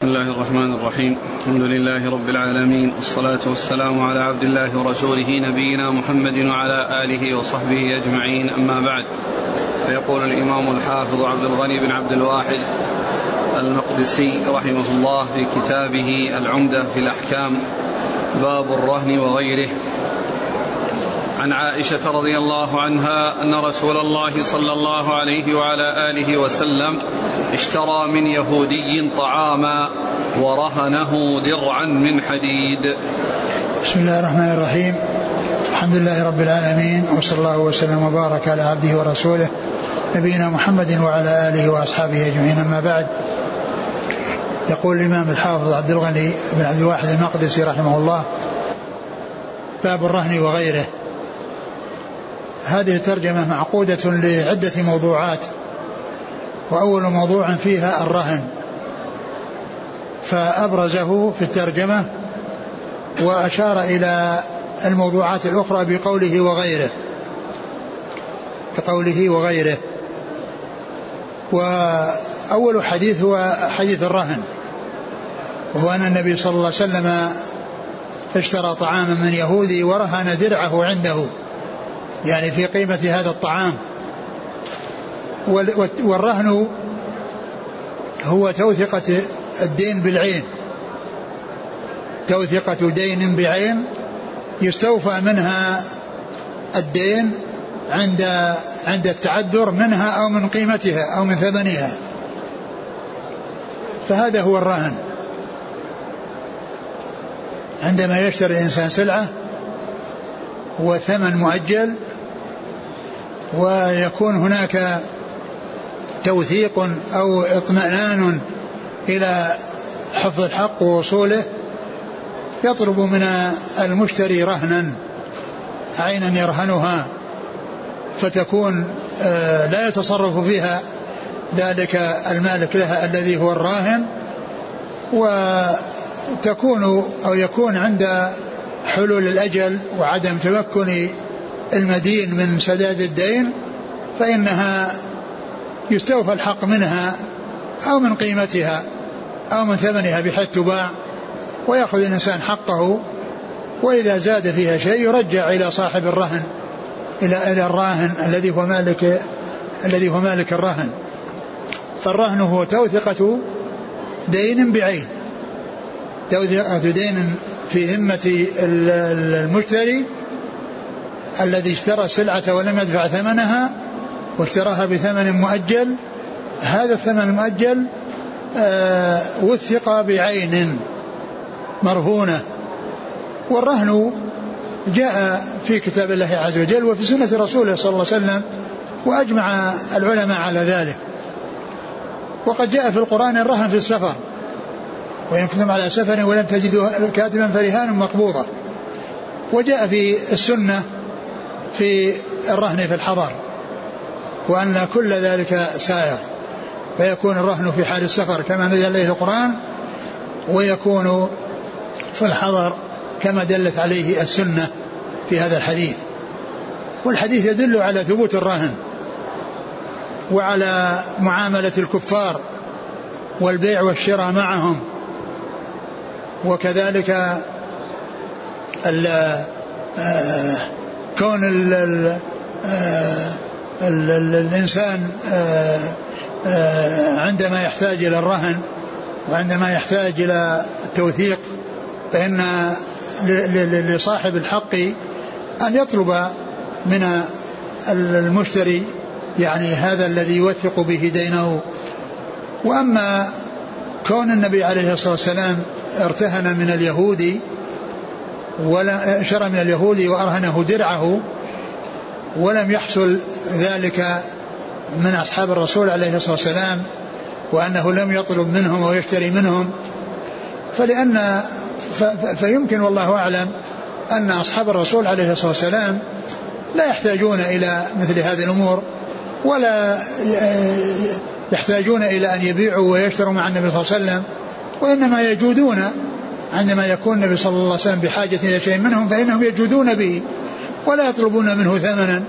بسم الله الرحمن الرحيم. الحمد لله رب العالمين والصلاة والسلام على عبد الله ورسوله نبينا محمد وعلى آله وصحبه أجمعين. أما بعد فيقول الإمام الحافظ عبد الغني بن عبد الواحد المقدسي رحمه الله في كتابه العمدة في الأحكام باب الرهن وغيره. عن عائشة رضي الله عنها أن رسول الله صلى الله عليه وعلى آله وسلم اشترى من يهودي طعاما ورهنه درعا من حديد. بسم الله الرحمن الرحيم. الحمد لله رب العالمين وصلى الله وسلم وبارك على عبده ورسوله نبينا محمد وعلى آله وأصحابه أجمعين. أما بعد يقول الإمام الحافظ عبد الغني بن عبد الواحد المقدسي رحمه الله باب الرهن وغيره. هذه الترجمة معقودة لعدة موضوعات وأول موضوع فيها الرهن. فأبرزه في الترجمة وأشار إلى الموضوعات الأخرى بقوله وغيره بقوله وغيره. وأول حديث هو حديث الرهن وهو أن النبي صلى الله عليه وسلم اشترى طعاما من يهودي ورهن درعه عنده. يعني في قيمة هذا الطعام. والرهن هو توثقة الدين بالعين. توثقة دين بعين يستوفى منها الدين عند عند التعذر منها أو من قيمتها أو من ثمنها. فهذا هو الرهن. عندما يشتري الإنسان سلعة وثمن مؤجل ويكون هناك توثيق أو اطمئنان إلى حفظ الحق ووصوله يطلب من المشتري رهنا عينا يرهنها فتكون آه، لا يتصرف فيها ذلك المالك لها الذي هو الراهن وتكون أو يكون عند حلول الأجل وعدم تمكن المدين من سداد الدين فإنها يستوفى الحق منها أو من قيمتها أو من ثمنها بحيث تباع ويأخذ الإنسان حقه وإذا زاد فيها شيء يرجع إلى صاحب الرهن إلى إلى الراهن الذي هو مالك الذي هو مالك الرهن. فالرهن هو توثقة دين بعين. توثقة دين في ذمة المشتري الذي اشترى السلعة ولم يدفع ثمنها واشتراها بثمن مؤجل هذا الثمن المؤجل آه وثق بعين مرهونة. والرهن جاء في كتاب الله عز وجل وفي سنة رسوله صلى الله عليه وسلم وأجمع العلماء على ذلك. وقد جاء في القرآن الرهن في السفر وإن كنتم على سفر ولم تجدوا كاتبا فرهان مقبوضة وجاء في السنة في الرهن في الحضر وأن كل ذلك سائر. فيكون الرهن في حال السفر كما نزل عليه القرآن ويكون في الحضر كما دلت عليه السنة في هذا الحديث. والحديث يدل على ثبوت الرهن وعلى معاملة الكفار والبيع والشراء معهم. وكذلك ال آه كون ال ال ال ال الإنسان آه، آه، عندما يحتاج إلى الرهن وعندما يحتاج إلى التوثيق فإن لصاحب الحق أن يطلب من المشتري يعني هذا الذي يوثق به دينه. وأما كون النبي عليه الصلاة والسلام ارتهن من اليهودي ولا شرى من اليهود وأرهنه درعه ولم يحصل ذلك من أصحاب الرسول عليه الصلاة والسلام وأنه لم يطلب منهم أو يشتري منهم. فلأن فيمكن والله أعلم أن أصحاب الرسول عليه الصلاة والسلام لا يحتاجون إلى مثل هذه الأمور ولا يحتاجون إلى أن يبيعوا ويشتروا مع النبي صلى الله عليه وسلم وإنما يجودون عندما يكون النبي صلى الله عليه وسلم بحاجة إلى شيء منهم فإنهم يجودون به ولا يطلبون منه ثمنا.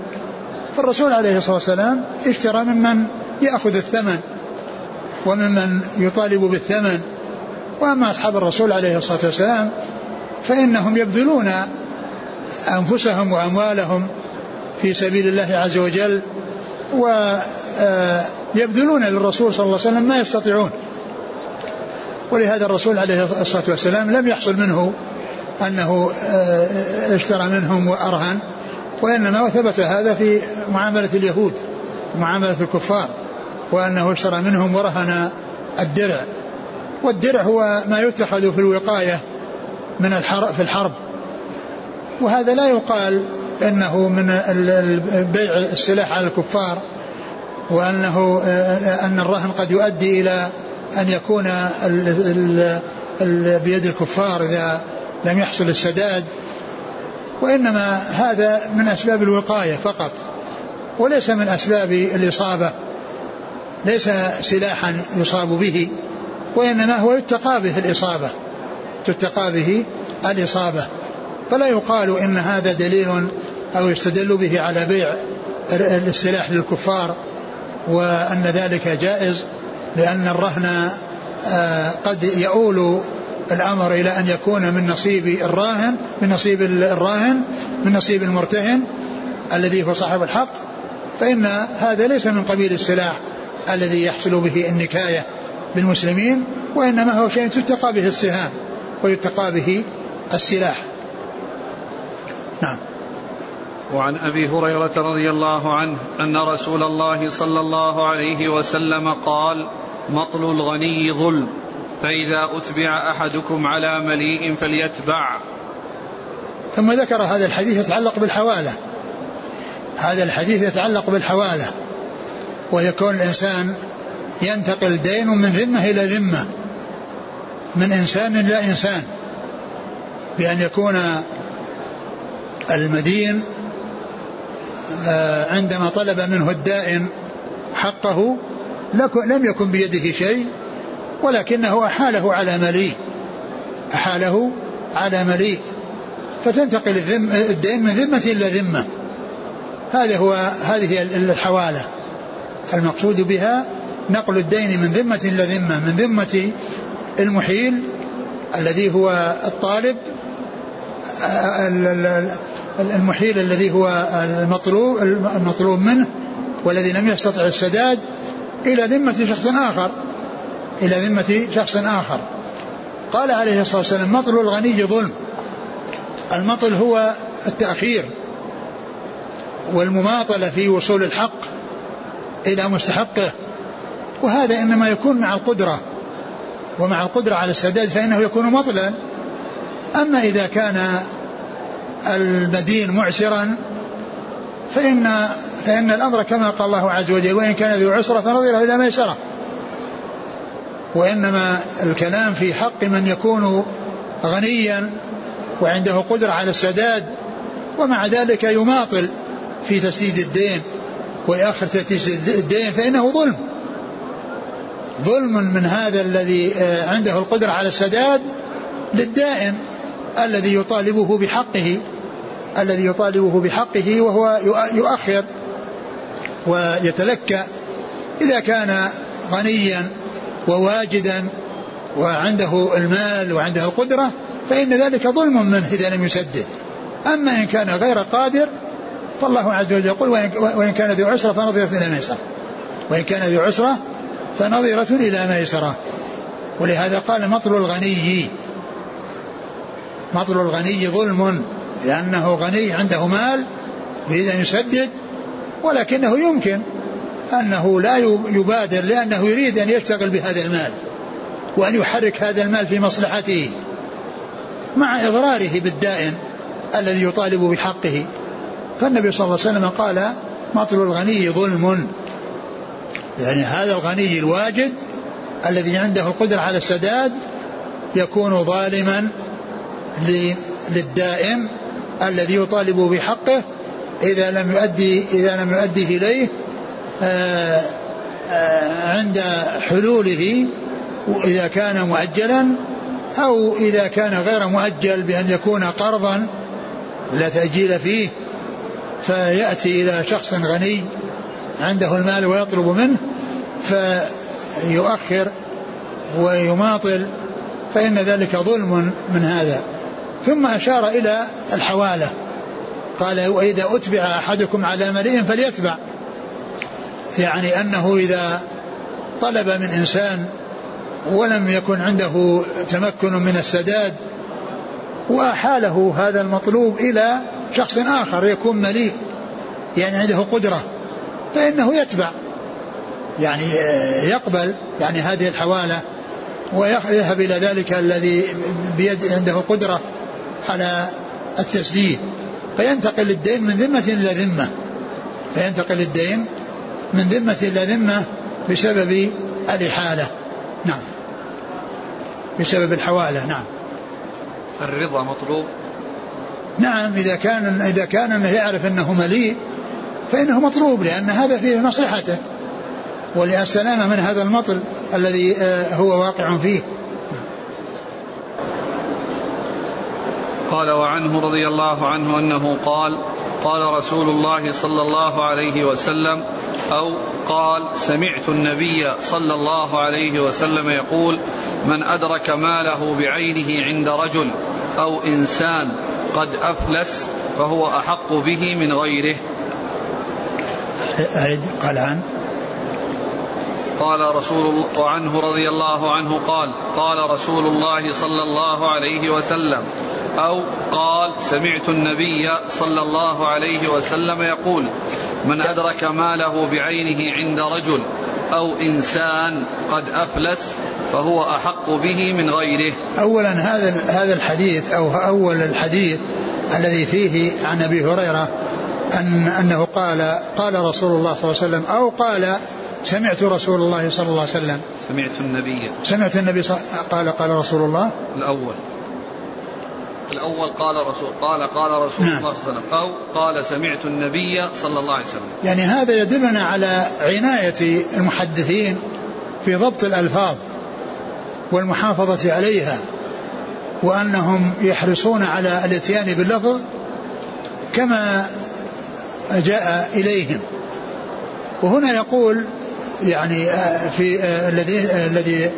فالرسول عليه الصلاة والسلام اشترى ممن يأخذ الثمن وممن يطالب بالثمن. وأما أصحاب الرسول عليه الصلاة والسلام فإنهم يبذلون أنفسهم وأموالهم في سبيل الله عز وجل ويبذلون للرسول صلى الله عليه وسلم ما يستطيعون. ولهذا الرسول عليه الصلاة والسلام لم يحصل منه أنه آه، اشترى منهم وأرهن وإنما ثبت هذا في معاملة اليهود ومعاملة الكفار وأنه اشترى منهم ورهن الدرع. والدرع هو ما يتخذ في الوقاية من الحرب في الحرب. وهذا لا يقال إنه من بيع السلاح على الكفار وأنه آه، أن الرهن قد يؤدي إلى أن يكون بيد الكفار إذا لم يحصل السداد وإنما هذا من أسباب الوقاية فقط وليس من أسباب الإصابة ليس سلاحا يصاب به وإنما هو يتقى به الإصابة تتقى به الإصابة. فلا يقال إن هذا دليل أو يستدل به على بيع السلاح للكفار وأن ذلك جائز. لأن الرهن آه، قد يؤول الأمر إلى أن يكون من نصيب الراهن من نصيب الراهن من نصيب المرتهن الذي هو صاحب الحق. فإن هذا ليس من قبيل السلاح الذي يحصل به النكاية بالمسلمين وإنما هو شيء تتقى به السهام ويتقى به السلاح. وعن أبي هريرة رضي الله عنه أن رسول الله صلى الله عليه وسلم قال مطل الغني ظلم فإذا أتبع أحدكم على مليء فليتبع. ثم ذكر هذا الحديث يتعلق بالحواله هذا الحديث يتعلق بالحواله ويكون الإنسان ينتقل دين من ذمة إلى ذمة من إنسان إلى إنسان. بأن يكون المدين عندما طلب منه الدائن حقه لم يكن بيده شيء ولكنه أحاله على مليء أحاله على مليء فتنتقل الدين من ذمة إلى ذمة. هذا هو هذه الحوالة. المقصود بها نقل الدين من ذمة إلى ذمة من ذمة المحيل الذي هو الطالب المحيل الذي هو المطلوب المطلوب منه والذي لم يستطع السداد إلى ذمة شخص آخر. إلى ذمة شخص آخر. قال عليه الصلاة والسلام مطل الغني ظلم. المطل هو التأخير والمماطلة في وصول الحق إلى مستحقه. وهذا إنما يكون مع القدرة. ومع القدرة على السداد فإنه يكون مطلا. أما إذا كان المدين معسرا فإن فإن الأمر كما قال الله عز وجل وإن كان ذو عسرة فنظره إلى ميسرة وإنما الكلام في حق من يكون غنيا وعنده قدرة على السداد ومع ذلك يماطل في تسديد الدين. ويأخر تسديد الدين فإنه ظلم. ظلم من هذا الذي آه، عنده القدرة على السداد للدائن الذي يطالبه بحقه الذي يطالبه بحقه وهو يؤخر ويتلكأ. إذا كان غنيا وواجدا وعنده المال وعنده القدرة فإن ذلك ظلم منه إذا لم يسدد. أما إن كان غير قادر فالله عز وجل يقول وإن كان ذو عسرة فنظرة إلى ميسرة وإن كان ذو عسرة فنظرة إلى ميسرة. ولهذا قال مطل الغني مطل الغني ظلم لأنه غني عنده مال يريد أن يسدد ولكنه يمكن أنه لا يبادر لأنه يريد أن يشتغل بهذا المال وأن يحرك هذا المال في مصلحته مع إضراره بالدائن الذي يطالب بحقه. فالنبي صلى الله عليه وسلم قال مطل الغني ظلم. يعني هذا الغني الواجد الذي عنده القدرة على السداد يكون ظالما للدائن الذي يطالب بحقه إذا لم يؤدي إذا لم يؤديه إليه آه، آه، عند حلوله إذا كان مؤجلا أو إذا كان غير مؤجل بأن يكون قرضا لا تأجيل فيه فيأتي إلى شخص غني عنده المال ويطلب منه فيؤخر ويماطل فإن ذلك ظلم من هذا. ثم أشار إلى الحوالة. قال وإذا أتبع أحدكم على مليء فليتبع. يعني أنه إذا طلب من إنسان ولم يكن عنده تمكن من السداد وأحاله هذا المطلوب إلى شخص آخر يكون مليء يعني عنده قدرة فإنه يتبع. يعني يقبل يعني هذه الحوالة ويذهب إلى ذلك الذي بيد عنده قدرة. على التسديد. فينتقل الدين من ذمة إلى ذمة. فينتقل الدين من ذمة إلى ذمة بسبب الإحالة. نعم. بسبب الحوالة نعم. الرضا مطلوب؟ نعم إذا كان إذا كان أنه يعرف أنه مليء فإنه مطلوب لأن هذا فيه مصلحته. وللسلامة من هذا المطل الذي آه، هو واقع فيه. قال وعنه رضي الله عنه أنه قال قال رسول الله صلى الله عليه وسلم أو قال سمعت النبي صلى الله عليه وسلم يقول من أدرك ماله بعينه عند رجل أو إنسان قد أفلس فهو أحق به من غيره. قال عن قال رسول الله وعنه رضي الله عنه قال قال رسول الله صلى الله عليه وسلم أو قال سمعت النبي صلى الله عليه وسلم يقول من أدرك ماله بعينه عند رجل أو إنسان قد أفلس فهو أحق به من غيره. أولا هذا هذا الحديث أو أول الحديث الذي فيه عن أبي هريرة أن أنه قال قال رسول الله صلى الله عليه وسلم أو قال سمعت رسول الله صلى الله عليه وسلم. سمعت النبي. سمعت النبي صلى قال قال رسول الله. الأول. الأول قال رسول قال قال رسول نعم. الله صلى الله عليه وسلم. أو قال سمعت النبي صلى الله عليه وسلم. يعني هذا يدلنا على عناية المحدثين في ضبط الألفاظ والمحافظة عليها وأنهم يحرصون على الاتيان باللفظ كما جاء إليهم. وهنا يقول يعني آه، في آه، الذي آه، الذي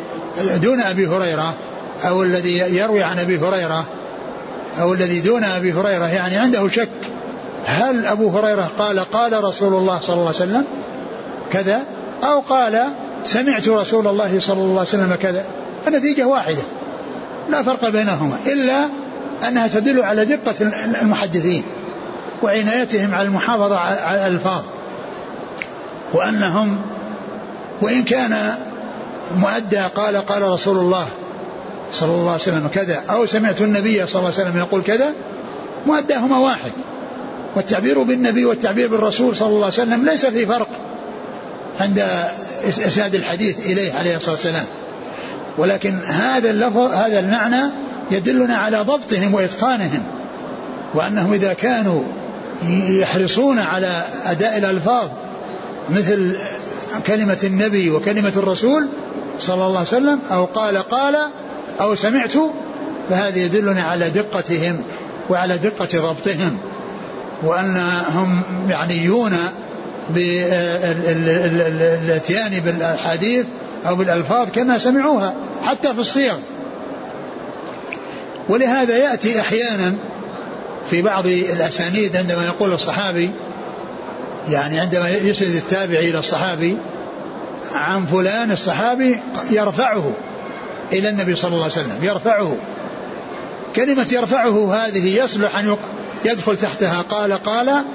دون أبي هريرة أو الذي يروي عن أبي هريرة أو الذي دون أبي هريرة يعني عنده شك. هل أبو هريرة قال قال رسول الله صلى الله عليه وسلم كذا أو قال سمعت رسول الله صلى الله عليه وسلم كذا؟ النتيجة واحدة. لا فرق بينهما إلا أنها تدل على دقة المحدثين وعنايتهم على المحافظة على الألفاظ وأنهم وإن كان مؤدى قال قال رسول الله صلى الله عليه وسلم كذا أو سمعت النبي صلى الله عليه وسلم يقول كذا مؤداهما واحد. والتعبير بالنبي والتعبير بالرسول صلى الله عليه وسلم ليس في فرق عند إسناد الحديث إليه عليه الصلاة والسلام. ولكن هذا اللفظ هذا المعنى يدلنا على ضبطهم وإتقانهم وأنهم إذا كانوا يحرصون على أداء الألفاظ مثل كلمة النبي وكلمة الرسول صلى الله عليه وسلم أو قال قال أو سمعت فهذا يدلنا على دقتهم وعلى دقة ضبطهم وأنهم معنيون بالاتيان بالأحاديث أو بالألفاظ كما سمعوها حتى في الصيغ. ولهذا يأتي أحيانا في بعض الأسانيد عندما يقول الصحابي يعني عندما يسند التابعي إلى الصحابي عن فلان الصحابي يرفعه إلى النبي صلى الله عليه وسلم يرفعه. كلمة يرفعه هذه يصلح أن يدخل تحتها قال قال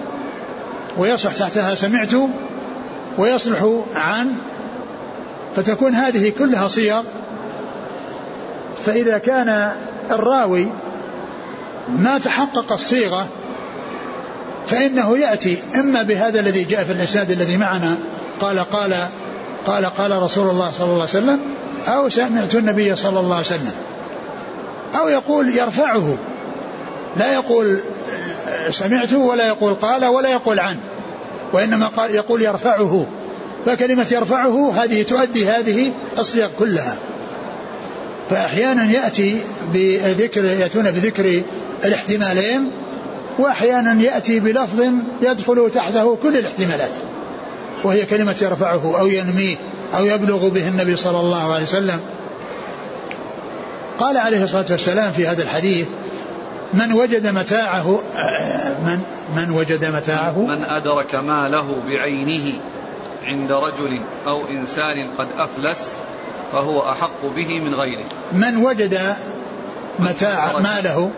ويصلح تحتها سمعت ويصلح عن فتكون هذه كلها صيغ. فإذا كان الراوي ما تحقق الصيغة فإنه يأتي. إما بهذا الذي جاء في الإسناد الذي معنا قال قال قال قال رسول الله صلى الله عليه وسلم أو سمعت النبي صلى الله عليه وسلم. أو يقول يرفعه. لا يقول سمعته ولا يقول قال ولا يقول عن وإنما قال يقول يرفعه. فكلمة يرفعه هذه تؤدي هذه الصيغ كلها. فأحيانا يأتي بذكر يأتون بذكر الاحتمالين وأحيانا يأتي بلفظ يدخل تحته كل الاحتمالات وهي كلمة يرفعه أو ينميه أو يبلغ به النبي صلى الله عليه وسلم. قال عليه الصلاة والسلام في هذا الحديث من وجد متاعه من من وجد متاعه؟ من أدرك ماله بعينه عند رجل أو إنسان قد أفلس فهو أحق به من غيره. من وجد متاع ماله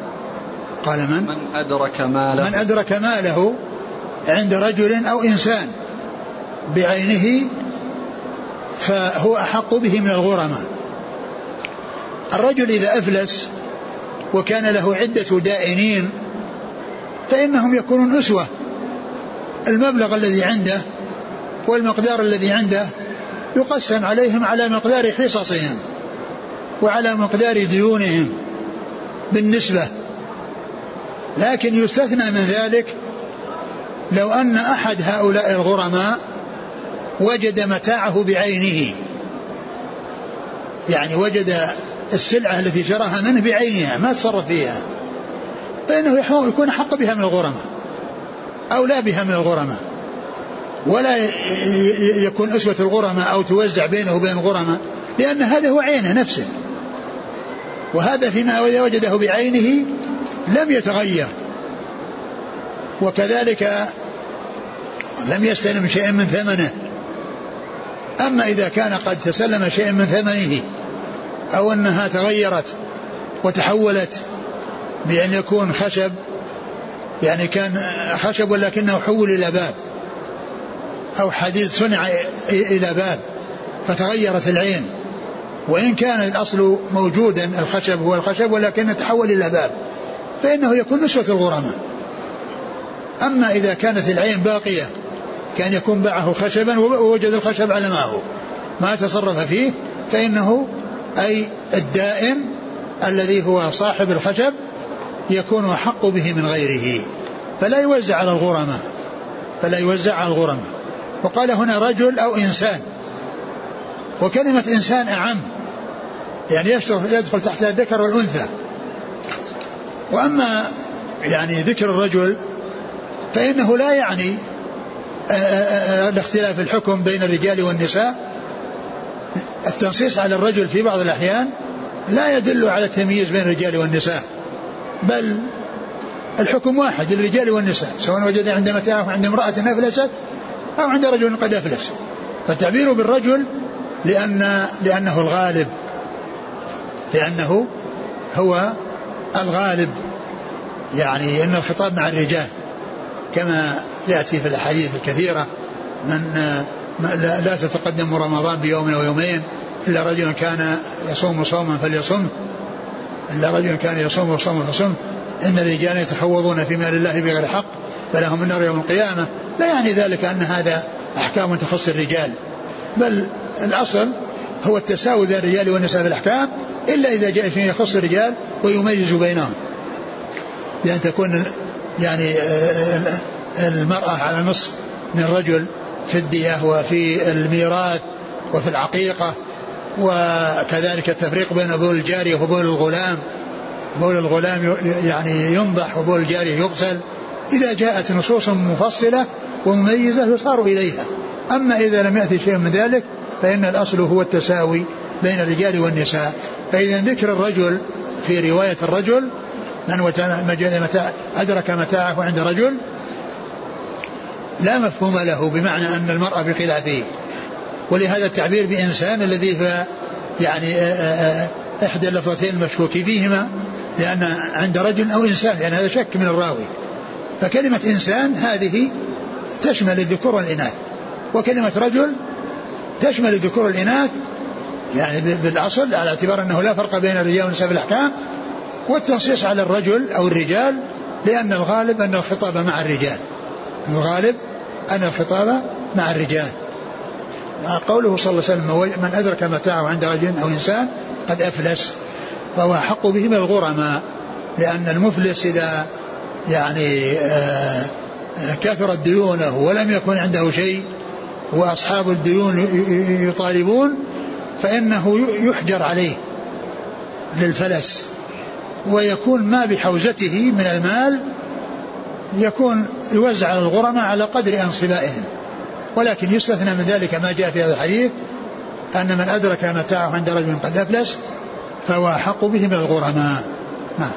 قال من؟ من أدرك ماله. من أدرك ماله عند رجل أو إنسان بعينه فهو أحق به من الغرماء. الرجل إذا أفلس وكان له عدة دائنين فإنهم يكونون أسوة. المبلغ الذي عنده والمقدار الذي عنده يقسم عليهم على مقدار حصصهم وعلى مقدار ديونهم بالنسبة لكن يستثنى من ذلك لو أن أحد هؤلاء الغرماء وجد متاعه بعينه. يعني وجد السلعة التي شراها منه بعينها ما تصرف فيها. فإنه يكون حق بها من الغرماء أو لا بها من الغرماء. ولا يكون أسوة الغرماء أو توزع بينه وبين الغرماء لأن هذا هو عينه نفسه. وهذا فيما وجده بعينه لم يتغير. وكذلك لم يستلم شيئا من ثمنه. أما إذا كان قد تسلم شيئا من ثمنه أو أنها تغيرت وتحولت بأن يكون خشب يعني كان خشب ولكنه حول إلى باب أو حديد صنع إلى باب فتغيرت العين. وإن كان الأصل موجودا الخشب هو الخشب ولكنه تحول إلى باب. فإنه يكون نسوة الغرماء. أما إذا كانت العين باقية كان يكون باعه خشبا ووجد الخشب على ما هو ما تصرف فيه فإنه أي الدائم الذي هو صاحب الخشب يكون أحق به من غيره. فلا يوزع على الغرماء. فلا يوزع على الغرماء. وقال هنا رجل أو إنسان. وكلمة إنسان أعم. يعني يدخل تحتها الذكر والأنثى. وأما يعني ذكر الرجل فإنه لا يعني الاختلاف الحكم بين الرجال والنساء. التنصيص على الرجل في بعض الأحيان لا يدل على التمييز بين الرجال والنساء بل الحكم واحد للرجال والنساء سواء وجد عند متاعه عند امرأة أفلست أو عند رجل قد أفلس. فالتعبير بالرجل لأن لأنه الغالب لأنه هو الغالب يعني أن الخطاب مع الرجال كما يأتي في الأحاديث الكثيرة من لا تتقدم رمضان بيوم أو يومين إلا رجل كان يصوم صوما فليصم إلا رجل كان يصوم صوما فصم إن الرجال يتحوضون في مال الله بغير حق فلهم النار يوم القيامة. لا يعني ذلك أن هذا أحكام تخص الرجال بل الأصل هو التساوي بين الرجال والنساء في الأحكام إلا إذا جاء شيء يخص الرجال ويميز بينهم. بأن تكون يعني المرأة على نصف من الرجل في الدية وفي الميراث وفي العقيقة وكذلك التفريق بين بول الجارية وبول الغلام. بول الغلام يعني ينضح وبول الجارية يغسل. إذا جاءت نصوص مفصلة ومميزة يصار إليها. أما إذا لم يأتي شيء من ذلك فإن الأصل هو التساوي بين الرجال والنساء. فإذا ذكر الرجل في رواية الرجل من أدرك متاعه عند رجل لا مفهوم له بمعنى أن المرأة بخلافه. ولهذا التعبير بإنسان الذي هو يعني إحدى اللفظتين المشكوك فيهما لأن عند رجل أو إنسان لأن هذا شك من الراوي. فكلمة إنسان هذه تشمل الذكور والإناث. وكلمة رجل تشمل الذكور والإناث يعني بالأصل على اعتبار أنه لا فرق بين الرجال والنساء في الأحكام والتنصيص على الرجل أو الرجال لأن الغالب أن الخطاب مع الرجال. الغالب أن الخطاب مع الرجال. قوله صلى الله عليه وسلم من أدرك متاعه عند رجل أو إنسان قد أفلس. فهو أحق به من الغرماء لأن المفلس إذا يعني آه، كثرت ديونه ولم يكن عنده شيء وأصحاب الديون يطالبون فإنه يحجر عليه للفلس ويكون ما بحوزته من المال يكون يوزع على الغرماء على قدر أنصبائهم. ولكن يستثنى من ذلك ما جاء في هذا الحديث أن من أدرك متاعه عند رجل قد أفلس فهو أحق به من الغرماء. نعم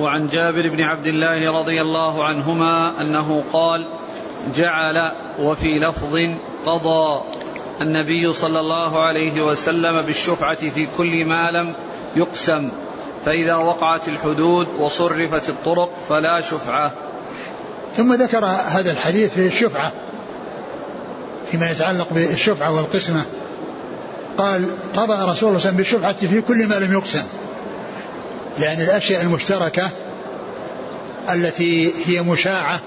وعن جابر بن عبد الله رضي الله عنهما أنه قال جعل وفي لفظ قضى. النبي صلى الله عليه وسلم بالشفعة في كل ما لم يقسم. فإذا وقعت الحدود وصرفت الطرق فلا شفعة. ثم ذكر هذا الحديث في الشفعة فيما يتعلق بالشفعة والقسمة. قال قضى رسول الله صلى الله عليه وسلم بالشفعة في كل ما لم يقسم. لأن الأشياء المشتركة التي هي مشاعة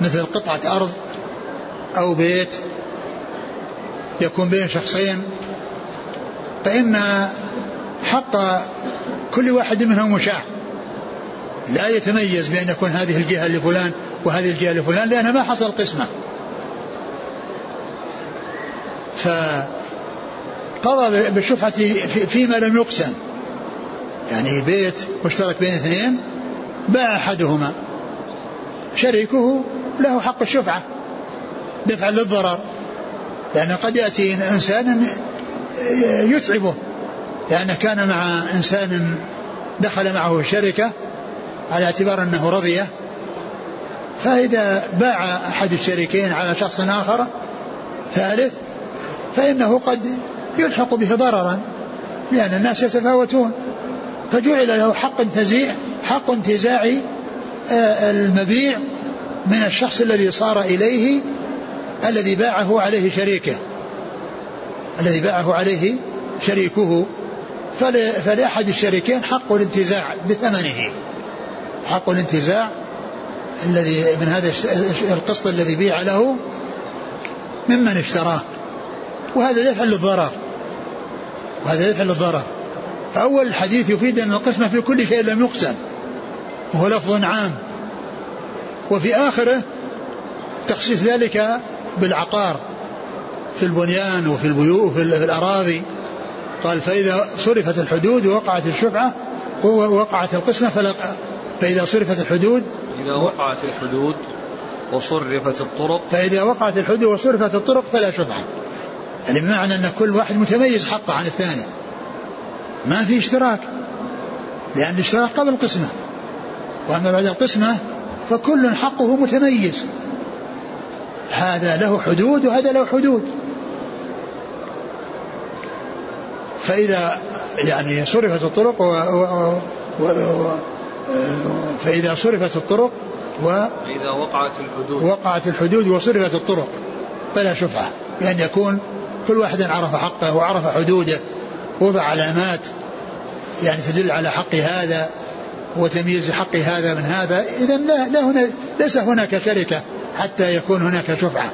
مثل قطعة أرض أو بيت يكون بين شخصين فإن حق كل واحد منهم مشاع لا يتميز بأن يكون هذه الجهة لفلان وهذه الجهة لفلان لأنها ما حصل قسمة. فقضى بالشفعة فيما لم يقسم. يعني بيت مشترك بين اثنين باع أحدهما. شريكه له حق الشفعة دفعا للضرر. لأن قد يأتي إنسان يتعبه. لأنه كان مع إنسان دخل معه شركة على اعتبار أنه رضيه. فإذا باع أحد الشريكين على شخص آخر ثالث فإنه قد يلحق به ضررا لأن الناس يتفاوتون. فجعل له حق انتزاع حق انتزاع آه، المبيع من الشخص الذي صار إليه الذي باعه عليه شريكه. الذي باعه عليه شريكه. فلأحد الشريكين حق الانتزاع بثمنه. حق الانتزاع الذي من هذا القسط الذي بيع له ممن اشتراه. وهذا يفعل الضرر. وهذا يفعل الضرر. فأول الحديث يفيد أن القسمة في كل شيء لم يقسم. وهو لفظ عام. وفي آخره تخصيص ذلك بالعقار في البنيان وفي البيوت وفي الأراضي. قال فإذا صرفت الحدود ووقعت الشفعة ووقعت القسمة فلا فإذا صرفت الحدود إذا وقعت الحدود وصرفت الطرق. فإذا وقعت الحدود وصرفت الطرق فلا شفعة. يعني بمعنى أن كل واحد متميز حقه عن الثاني. ما في اشتراك لأن الاشتراك قبل القسمة. وأما بعد القسمة فكل حقه متميز. هذا له حدود وهذا له حدود. فإذا يعني صرفت الطرق و, و, و, و فإذا صرفت الطرق و فإذا وقعت الحدود. وقعت الحدود وصرفت الطرق فلا شفعة بأن يكون كل واحد عرف حقه وعرف حدوده وضع علامات يعني تدل على حق هذا وتمييز حق هذا من هذا. إذا لا, لا هنا ليس هناك شركة. حتى يكون هناك شفعة.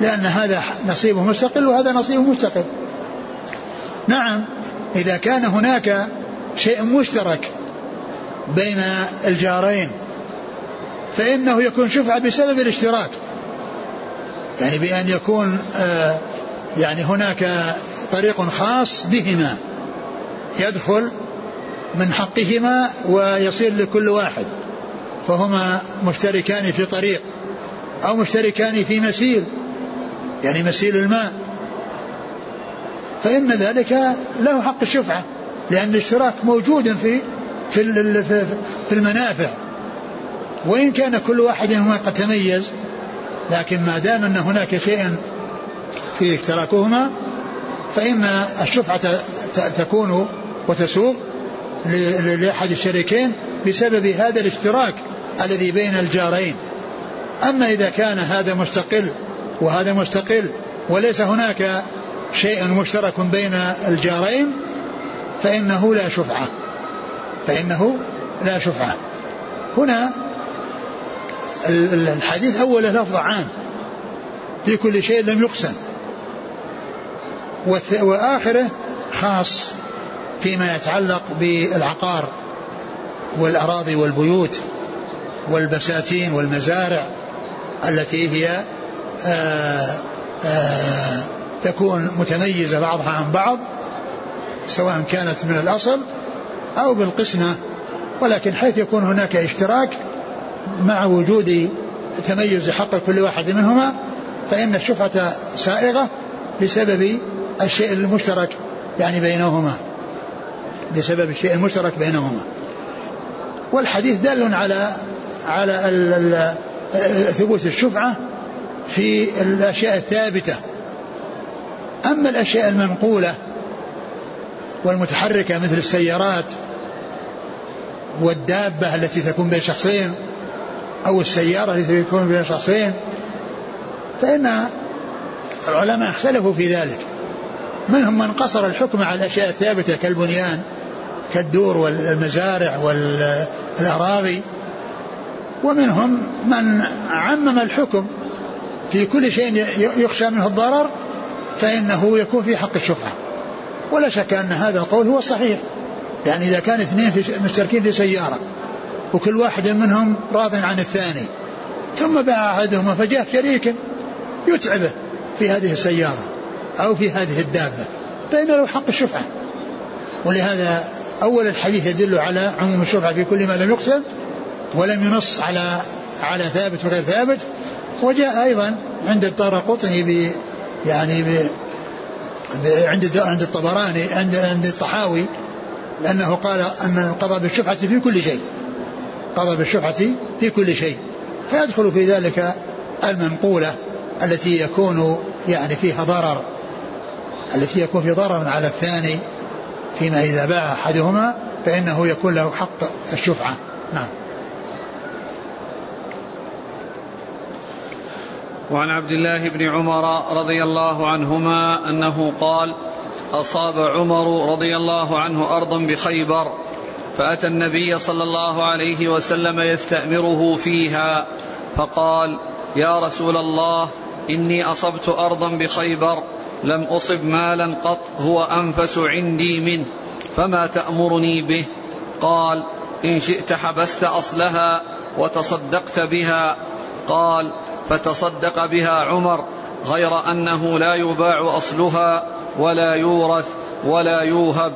لأن هذا نصيبه مستقل وهذا نصيبه مستقل. نعم إذا كان هناك شيء مشترك بين الجارين فإنه يكون شفعة بسبب الاشتراك. يعني بأن يكون آه يعني هناك طريق خاص بهما يدخل من حقهما ويصير لكل واحد فهما مشتركان في طريق. أو مشتركان في مسيل يعني مسيل الماء. فإن ذلك له حق الشفعة لأن الاشتراك موجود في في في المنافع. وإن كان كل واحد منهما قد تميز لكن ما دام أن هناك شيء في اشتراكهما فإن الشفعة تكون وتسوق لأحد الشريكين بسبب هذا الاشتراك الذي بين الجارين. أما إذا كان هذا مستقل وهذا مستقل وليس هناك شيء مشترك بين الجارين فإنه لا شفعة. فإنه لا شفعة. هنا الحديث أوله لفظ عام. في كل شيء لم يقسم. وآخره خاص فيما يتعلق بالعقار والأراضي والبيوت والبساتين والمزارع. التي هي آآ آه، آآ آه، تكون متميزة بعضها عن بعض سواء كانت من الأصل أو بالقسمة ولكن حيث يكون هناك اشتراك مع وجود تميز حق كل واحد منهما فإن الشفعة سائغة بسبب الشيء المشترك يعني بينهما. بسبب الشيء المشترك بينهما. والحديث دال على على ثبوت الشفعة في الأشياء الثابتة. أما الأشياء المنقولة والمتحركة مثل السيارات والدابة التي تكون بين شخصين أو السيارة التي تكون بين شخصين فإن العلماء اختلفوا في ذلك. منهم من قصر الحكم على الأشياء الثابتة كالبنيان كالدور والمزارع والأراضي ومنهم من عمم الحكم في كل شيء يخشى منه الضرر فإنه يكون في حق الشفعة. ولا شك أن هذا القول هو الصحيح يعني إذا كان اثنين في مشتركين في سيارة وكل واحد منهم راض عن الثاني ثم باع أحدهما فجاء شريك يتعبه في هذه السيارة أو في هذه الدابة. فإن له حق الشفعة. ولهذا أول الحديث يدل على عموم الشفعة في كل ما لم يقسم ولم ينص على على ثابت وغير ثابت. وجاء أيضا عند الدار قطني ب يعني ب عند عند الطبراني عند عند الطحاوي لأنه قال أن القضاء بالشفعة في كل شيء. قضى بالشفعة في كل شيء. فيدخل في ذلك المنقولة التي يكون يعني فيها ضرر التي يكون في ضرر على الثاني فيما إذا باع أحدهما فإنه يكون له حق الشفعة. نعم. وعن عبد الله بن عمر رضي الله عنهما أنه قال أصاب عمر رضي الله عنه أرضا بخيبر فأتى النبي صلى الله عليه وسلم يستأمره فيها فقال يا رسول الله إني أصبت أرضا بخيبر لم أصب مالا قط هو أنفس عندي منه فما تأمرني به؟ قال إن شئت حبست أصلها وتصدقت بها قال فتصدق بها عمر غير أنه لا يباع أصلها ولا يورث ولا يوهب.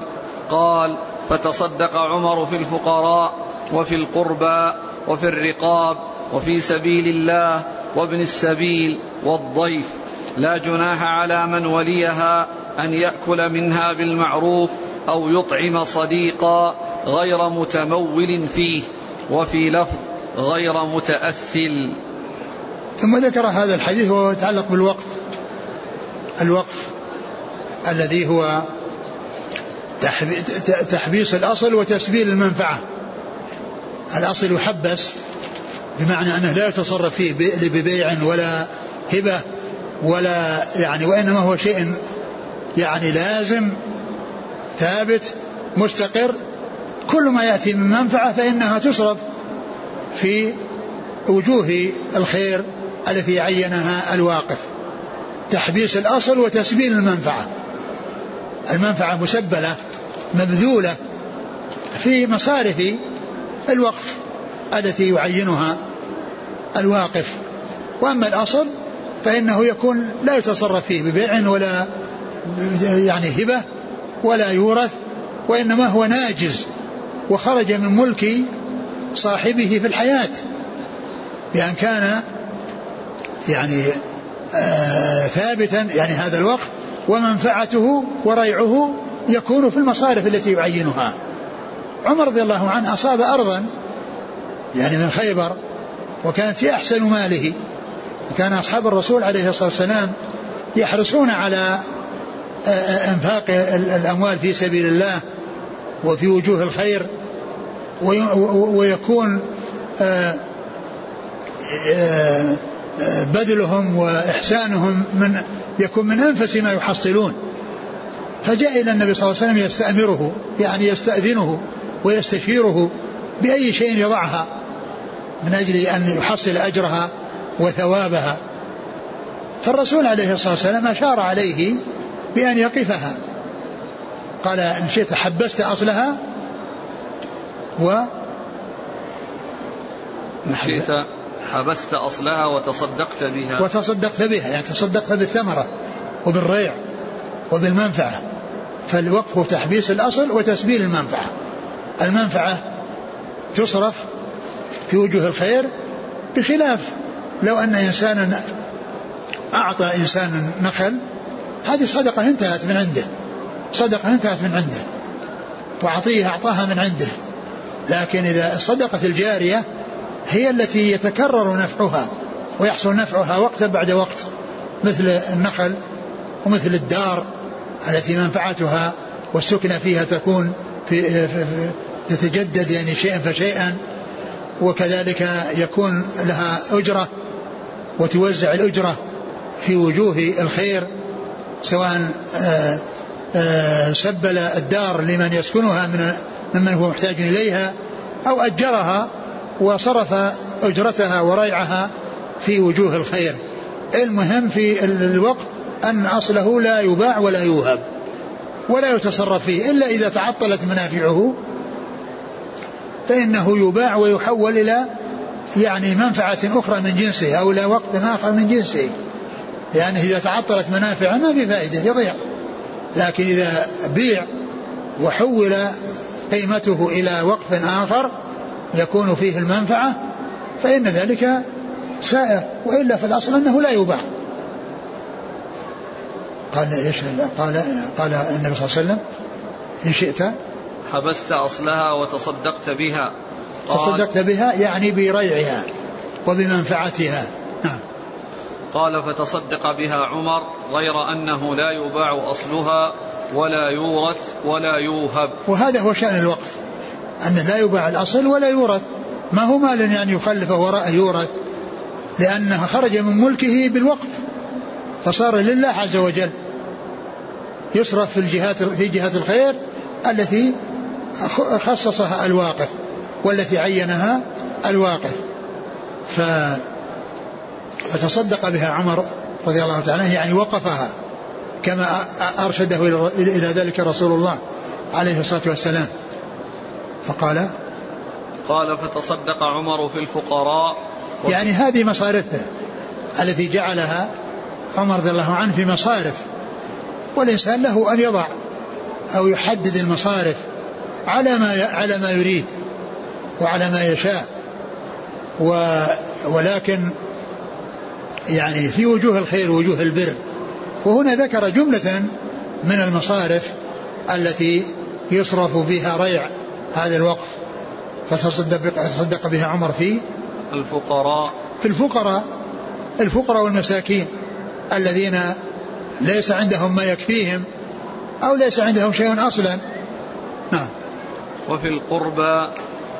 قال فتصدق عمر في الفقراء وفي القربى وفي الرقاب وفي سبيل الله وابن السبيل والضيف. لا جناح على من وليها أن يأكل منها بالمعروف أو يطعم صديقا غير متمول فيه وفي لفظ غير متأثل. ثم ذكر هذا الحديث وهو يتعلق بالوقف الوقف الذي هو تحبيس الأصل وتسبيل المنفعة. الأصل يحبس بمعنى أنه لا يتصرف فيه ببيع ولا هبة ولا يعني وإنما هو شيء يعني لازم ثابت مستقر. كل ما يأتي من منفعة فإنها تصرف في وجوه الخير التي عينها الواقف. تحبيس الأصل وتسبيل المنفعة. المنفعة مسبلة مبذولة في مصارف الوقف التي يعينها الواقف. وأما الأصل فإنه يكون لا يتصرف فيه ببيع ولا يعني هبة ولا يورث وإنما هو ناجز وخرج من ملك صاحبه في الحياة بأن كان يعني آه ثابتا يعني هذا الوقف ومنفعته وريعه يكون في المصارف التي يعينها. عمر رضي الله عنه أصاب أرضا يعني من خيبر وكانت هي أحسن ماله. وكان أصحاب الرسول عليه الصلاة والسلام يحرصون على آه، آه، إنفاق الأموال في سبيل الله وفي وجوه الخير ويكون بذلهم وإحسانهم من يكون من أنفس ما يحصلون. فجاء إلى النبي صلى الله عليه وسلم يستأمره يعني يستأذنه ويستشيره بأي شيء يضعها من أجل أن يحصل أجرها وثوابها. فالرسول عليه الصلاة والسلام أشار عليه بأن يقفها. قال إن شئت حبست أصلها و إن شئت حبست أصلها وتصدقت بها. وتصدقت بها يعني تصدقت بالثمرة وبالريع وبالمنفعة. فالوقف تحبيس الأصل وتسبيل المنفعة. المنفعة تصرف في وجوه الخير بخلاف. لو أن إنسانا أعطى إنسانا نخل هذه صدقة انتهت من عنده. صدقة انتهت من عنده. وعطية أعطاها من عنده. لكن إذا الصدقة الجارية هي التي يتكرر نفعها ويحصل نفعها وقتا بعد وقت مثل النخل ومثل الدار التي منفعتها والسكنة فيها تكون في, تتجدد يعني شيئا فشيئا وكذلك يكون لها أجرة وتوزع الأجرة في وجوه الخير سواء آه، آه، سبل الدار لمن يسكنها من ممن هو محتاج إليها أو أجرها وصرف أجرتها وريعها في وجوه الخير. المهم في الوقت أن أصله لا يباع ولا يوهب ولا يتصرف فيه إلا إذا تعطلت منافعه فإنه يباع ويحول إلى يعني منفعة أخرى من جنسه أو إلى وقت آخر من جنسه. لأنه إذا تعطلت منافعه ما في فائدة يضيع. لكن إذا بيع وحول قيمته إلى وقف آخر يكون فيه المنفعة فإن ذلك سائر وإلا في الأصل أنه لا يباع. قال إيش؟ قال قال النبي صلى الله عليه وسلم إن شئت حبست أصلها وتصدقت بها. تصدقت بها يعني بريعها وبمنفعتها. نعم. قال فتصدق بها عمر غير أنه لا يباع أصلها ولا يورث ولا يوهب. وهذا هو شأن الوقف. أنه لا يباع الأصل ولا يورث. ما هو مال يعني يخلفه وراء يورث؟ لأنه خرج من ملكه بالوقف. فصار لله عز وجل يصرف في الجهات في جهات الخير التي خصصها الواقف والتي عينها الواقف. ف فتصدق بها عمر رضي الله تعالى عنه يعني وقفها كما أرشده إلى ذلك رسول الله عليه الصلاة والسلام. فقال؟ قال فتصدق عمر في الفقراء يعني هذه مصارفه التي جعلها عمر رضي الله عنه في مصارف والإنسان له أن يضع أو يحدد المصارف على ما على ما يريد وعلى ما يشاء. و ولكن يعني في وجوه الخير وجوه البر. وهنا ذكر جملة من المصارف التي يصرف بها ريع هذا الوقف فتصدق تصدق بها عمر في الفقراء. في الفقراء. الفقراء والمساكين الذين ليس عندهم ما يكفيهم أو ليس عندهم شيء أصلا. نعم. وفي القربى.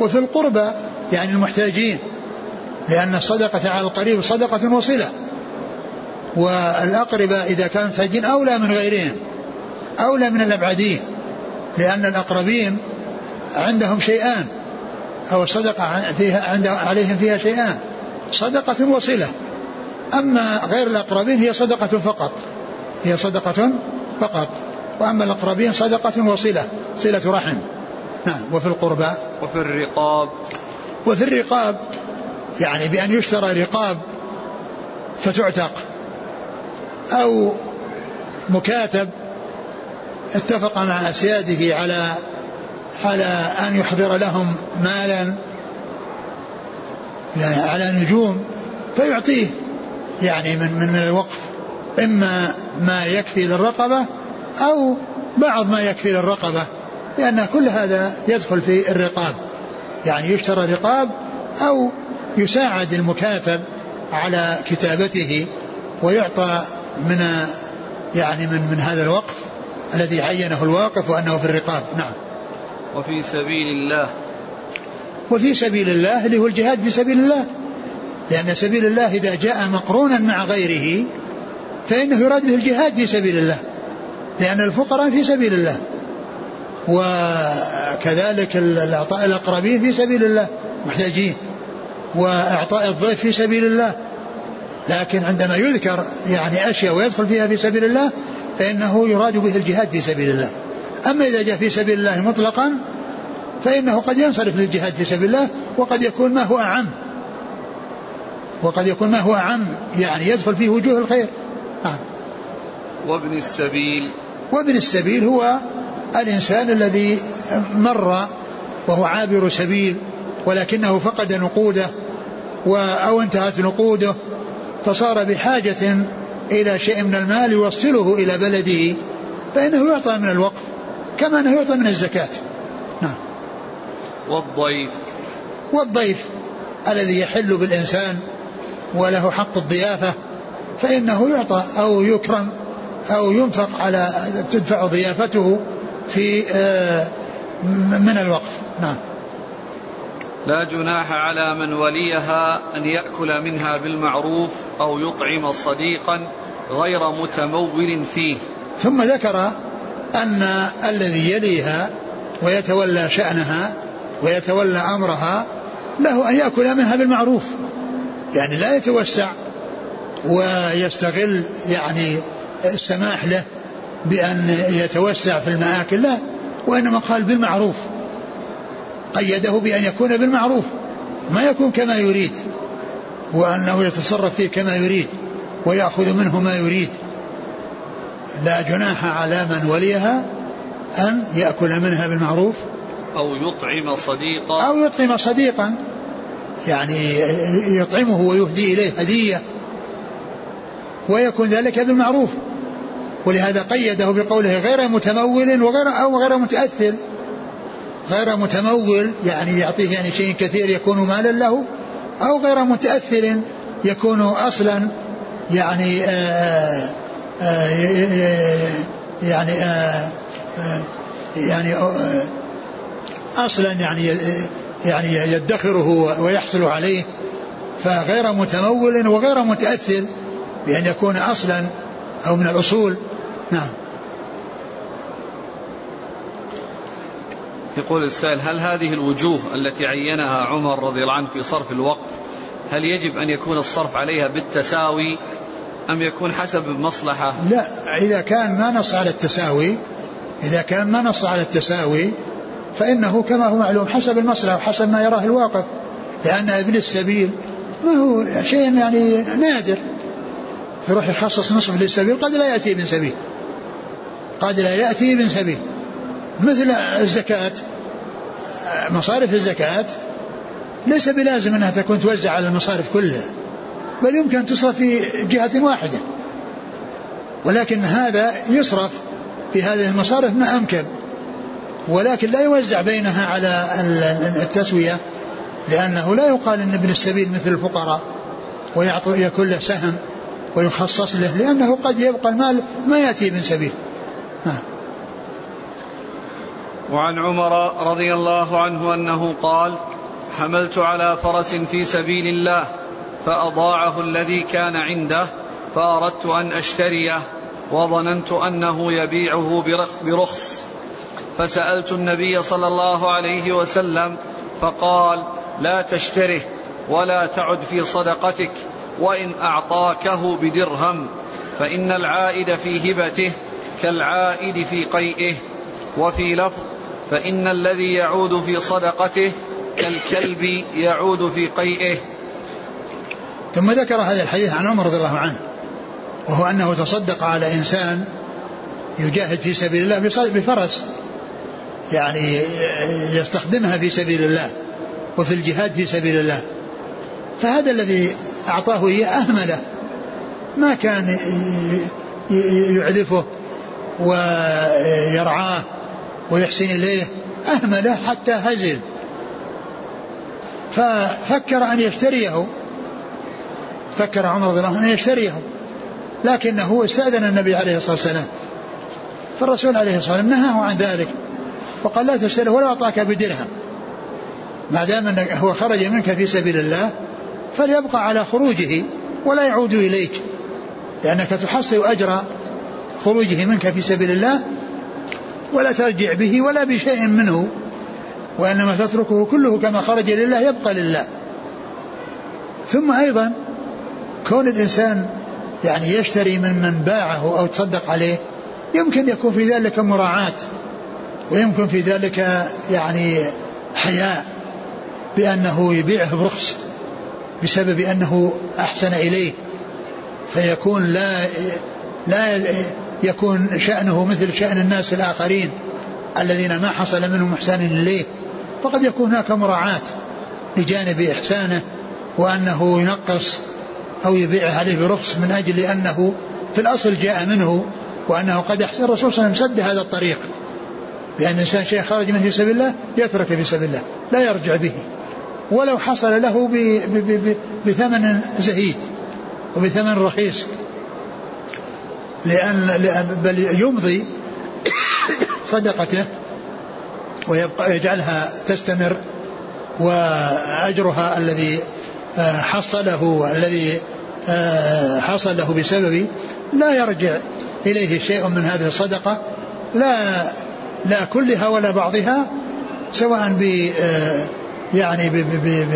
وفي القربى يعني المحتاجين لأن الصدقة على القريب صدقة وصلة. والأقربة إذا كانوا محتاجين أولى من غيرهم أولى من الأبعدين لأن الأقربين عندهم شيئان أو الصدقة فيها عند عليهم فيها شيئان صدقة وصلة. أما غير الأقربين هي صدقة فقط هي صدقة فقط. وأما الأقربين صدقة وصلة صلة رحم. نعم وفي القربى. وفي الرقاب. وفي الرقاب يعني بأن يشترى رقاب فتعتق أو مكاتب اتفق مع أسياده على على أن يحضر لهم مالا على نجوم فيعطيه يعني من من من الوقف. إما ما يكفي للرقبة أو بعض ما يكفي للرقبة لأن كل هذا يدخل في الرقاب. يعني يشترى رقاب أو يساعد المكاتب على كتابته ويعطى من يعني من من هذا الوقف الذي عينه الواقف وأنه في الرقاب. نعم. وفي سبيل الله. وفي سبيل الله اللي هو الجهاد في سبيل الله. لأن سبيل الله إذا جاء مقرونا مع غيره فإنه يراد به الجهاد في سبيل الله. لأن الفقراء في سبيل الله. وكذلك الأعطاء الأقربين في سبيل الله محتاجين. وإعطاء الضيف في سبيل الله. لكن عندما يذكر يعني أشياء ويدخل فيها في سبيل الله فإنه يراد به الجهاد في سبيل الله. أما إذا جاء في سبيل الله مطلقا فإنه قد ينصرف للجهاد في سبيل الله وقد يكون ما هو أعم. وقد يكون ما هو أعم يعني يدخل فيه وجوه الخير. نعم وابن السبيل. وابن السبيل هو الإنسان الذي مر وهو عابر سبيل ولكنه فقد نقوده أو انتهت نقوده فصار بحاجة إلى شيء من المال يوصله إلى بلده فإنه يعطى من الوقف. كما أنه يعطى من الزكاة. نعم. والضيف. والضيف الذي يحل بالإنسان وله حق الضيافة فإنه يعطى أو يكرم أو ينفق على تدفع ضيافته في آه، من الوقف. نعم. لا جناح على من وليها أن يأكل منها بالمعروف أو يطعم صديقا غير متمول فيه. ثم ذكر أن الذي يليها ويتولى شأنها ويتولى أمرها له أن يأكل منها بالمعروف. يعني لا يتوسع ويستغل يعني السماح له بأن يتوسع في المآكل لا وإنما قال بالمعروف. قيده بأن يكون بالمعروف ما يكون كما يريد وأنه يتصرف فيه كما يريد ويأخذ منه ما يريد. لا جناح على من وليها أن يأكل منها بالمعروف أو يطعم صديقا. أو يطعم صديقا. يعني يطعمه ويهدي إليه هدية. ويكون ذلك بالمعروف. ولهذا قيده بقوله غير متمول وغير أو غير متأثر. غير متمول يعني يعطيه يعني شيء كثير يكون مالا له أو غير متأثر يكون أصلا يعني آآ آآ يعني آآ يعني أصلا يعني يعني يدخره ويحصل عليه فغير متمول وغير متأثر بأن يكون أصلا أو من الأصول. نعم. يقول السائل هل هذه الوجوه التي عينها عمر رضي الله عنه في صرف الوقف هل يجب أن يكون الصرف عليها بالتساوي أم يكون حسب المصلحة لا إذا كان ما نص على التساوي إذا كان ما نص على التساوي فإنه كما هو معلوم حسب المصلحة وحسب ما يراه الواقف. لأن ابن السبيل ما هو شيء يعني نادر. يروح يخصص نصف للسبيل قد لا يأتي ابن سبيل. قد لا يأتي ابن سبيل. مثل الزكاة. مصارف الزكاة ليس بلازم أنها تكون توزع على المصارف كلها. بل يمكن تصرف في جهة واحدة. ولكن هذا يصرف في هذه المصارف ما أمكن. ولكن لا يوزع بينها على التسوية لأنه لا يقال أن ابن السبيل مثل الفقراء ويعطي يكون له سهم ويخصص له لأنه قد يبقى المال ما يأتي ابن سبيل. نعم وعن عمر رضي الله عنه أنه قال حملت على فرس في سبيل الله فأضاعه الذي كان عنده فأردت أن أشتريه وظننت أنه يبيعه برخص. فسألت النبي صلى الله عليه وسلم فقال لا تشتره ولا تعد في صدقتك وإن أعطاكه بدرهم فإن العائد في هبته كالعائد في قيئه وفي لفظ فإن الذي يعود في صدقته كالكلب يعود في قيئه. ثم ذكر هذا الحديث عن عمر رضي الله عنه وهو أنه تصدق على إنسان يجاهد في سبيل الله بفرس يعني يستخدمها في سبيل الله وفي الجهاد في سبيل الله. فهذا الذي أعطاه إياه أهمله ما كان يعلفه ويرعاه ويحسن إليه أهمله حتى هزل. ففكر أن يشتريه فكر عمر رضي الله عنه أن يشتريه لكنه استأذن النبي عليه الصلاة والسلام. فالرسول عليه الصلاة والسلام نهاه عن ذلك وقال لا تشتريه ولا أعطاك بدرهم. ما دام أنه هو خرج منك في سبيل الله فليبقى على خروجه ولا يعود إليك لأنك تحصل أجر خروجه منك في سبيل الله ولا ترجع به ولا بشيء منه وإنما تتركه كله كما خرج لله يبقى لله. ثم أيضا كون الإنسان يعني يشتري من من باعه أو تصدق عليه يمكن يكون في ذلك مراعاة ويمكن في ذلك يعني حياء بأنه يبيعه برخص بسبب أنه أحسن إليه. فيكون لا لا يكون شأنه مثل شأن الناس الآخرين الذين ما حصل منهم إحسان إليه. فقد يكون هناك مراعاة لجانب إحسانه وأنه ينقص أو يبيع عليه برخص من أجل أنه في الأصل جاء منه وأنه قد أحسن الرسول صلى الله عليه وسلم سد هذا الطريق. بأن الإنسان شيء خرج منه في سبيل الله يترك في سبيل الله لا يرجع به. ولو حصل له بثمن زهيد وبثمن رخيص. لأن بل يمضي صدقته ويبقى يجعلها تستمر وأجرها الذي حصله الذي آه، حصل له بسبب لا يرجع إليه شيء من هذه الصدقة لا لا كلها ولا بعضها سواء ب آه، يعني ب ب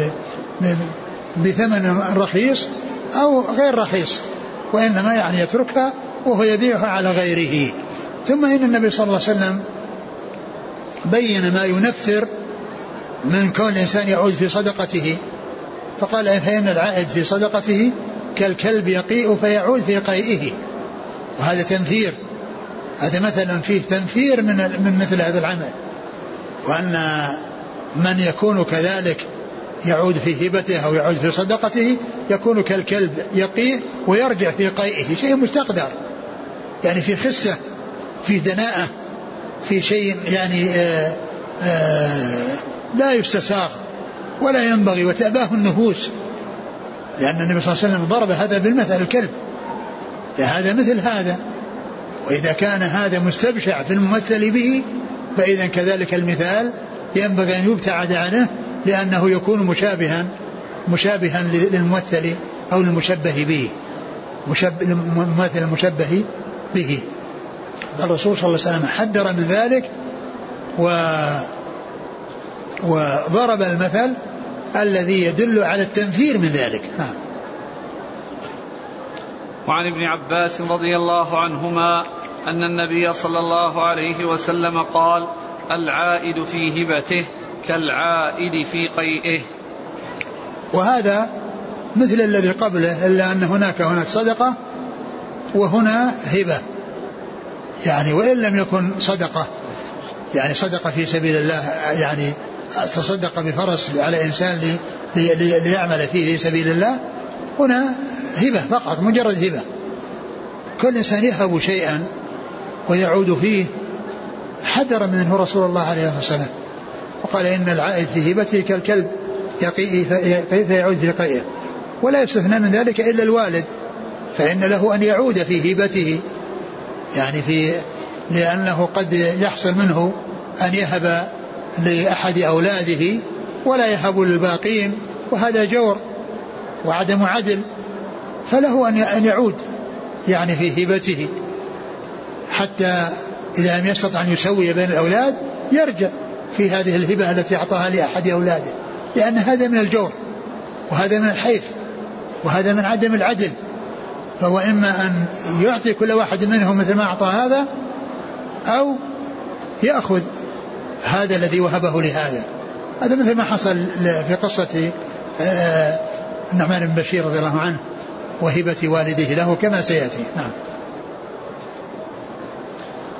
ب بثمن رخيص أو غير رخيص وإنما يعني يتركها وهو يبيعها على غيره. ثم إن النبي صلى الله عليه وسلم بين ما ينفر من كون الإنسان يعود في صدقته. فقال فإن العائد في صدقته؟ كالكلب يقيء فيعود في قيئه. وهذا تنفير. هذا مثلا فيه تنفير من من مثل هذا العمل. وأن من يكون كذلك يعود في هبته أو يعود في صدقته يكون كالكلب يقيء ويرجع في قيئه. شيء مستقدر. يعني في خسة في دناءة في شيء يعني آآ آآ لا يستساغ. ولا ينبغي وتأباه النفوس. لأن النبي صلى الله عليه وسلم ضرب هذا بالمثل الكلب. هذا مثل هذا. وإذا كان هذا مستبشع في الممثل به فإذا كذلك المثال ينبغي أن يبتعد عنه لأنه يكون مشابها مشابها للممثل أو المشبه به. مشبه الممثل المشبه به. الرسول صلى الله عليه وسلم حذر من ذلك و وضرب المثل الذي يدل على التنفير من ذلك. نعم وعن ابن عباس رضي الله عنهما أن النبي صلى الله عليه وسلم قال العائد في هبته كالعائد في قيئه. وهذا مثل الذي قبله إلا أن هناك هناك صدقة وهنا هبة. يعني وإن لم يكن صدقة يعني صدقة في سبيل الله يعني تصدق بفرس على إنسان لي لي ليعمل فيه في سبيل الله هنا هبة فقط مجرد هبة. كل إنسان يهب شيئا ويعود فيه حذر منه رسول الله عليه والسلام. وقال إن العائد في هبته كالكلب يقيه فيعود في قيئه ولا يستثنى من ذلك إلا الوالد فإن له أن يعود في هبته. يعني في لأنه قد يحصل منه أن يهب لأحد أولاده ولا يهب للباقين وهذا جور وعدم عدل فله أن يعود يعني في هبته حتى إذا لم يستطع أن يسوي بين الأولاد يرجع في هذه الهبة التي أعطاها لأحد أولاده لأن هذا من الجور وهذا من الحيف وهذا من عدم العدل فهو إما أن يعطي كل واحد منهم مثل ما أعطى هذا أو يأخذ هذا الذي وهبه لهذا. هذا مثل ما حصل في قصة آه، النعمان بن بشير رضي الله عنه وهبة والده له كما سيأتي. نعم.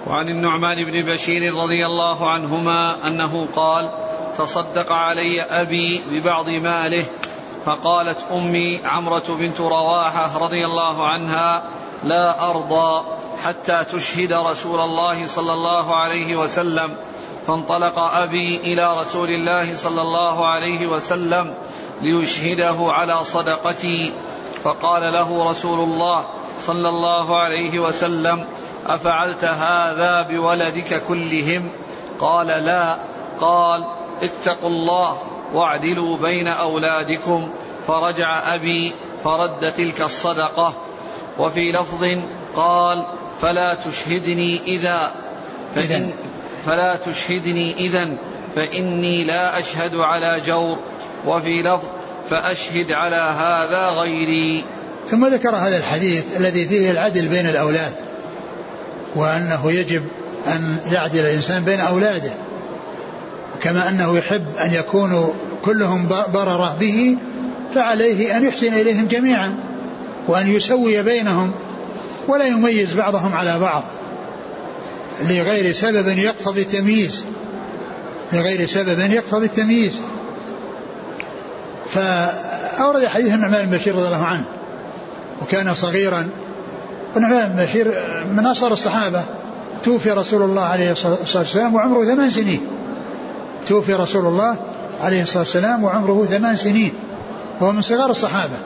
وعن النعمان بن بشير رضي الله عنهما أنه قال تصدق علي أبي ببعض ماله فقالت أمي عمرة بنت رواحة رضي الله عنها لا أرضى حتى تشهد رسول الله صلى الله عليه وسلم. فانطلق أبي إلى رسول الله صلى الله عليه وسلم ليشهده على صدقتي. فقال له رسول الله صلى الله عليه وسلم أفعلت هذا بولدك كلهم؟ قال لا. قال اتقوا الله واعدلوا بين أولادكم. فرجع أبي فرد تلك الصدقة. وفي لفظ قال فلا تشهدني إذا. فإن فلا تشهدني إذا فإني لا أشهد على جور. وفي لفظ فأشهد على هذا غيري. ثم ذكر هذا الحديث الذي فيه العدل بين الأولاد وأنه يجب أن يعدل الإنسان بين أولاده كما أنه يحب أن يكونوا كلهم بررة به فعليه أن يحسن إليهم جميعا وأن يسوي بينهم ولا يميز بعضهم على بعض. لغير سبب يقتضي التمييز. لغير سبب يقتضي التمييز. فأورد حديث النعمان بن بشير رضي الله عنه وكان صغيرا. ونعمان بن بشير من أصغر الصحابة. توفي رسول الله عليه الصلاة والسلام وعمره ثمان سنين. توفي رسول الله عليه الصلاة والسلام وعمره ثمان سنين. وهو من صغار الصحابة.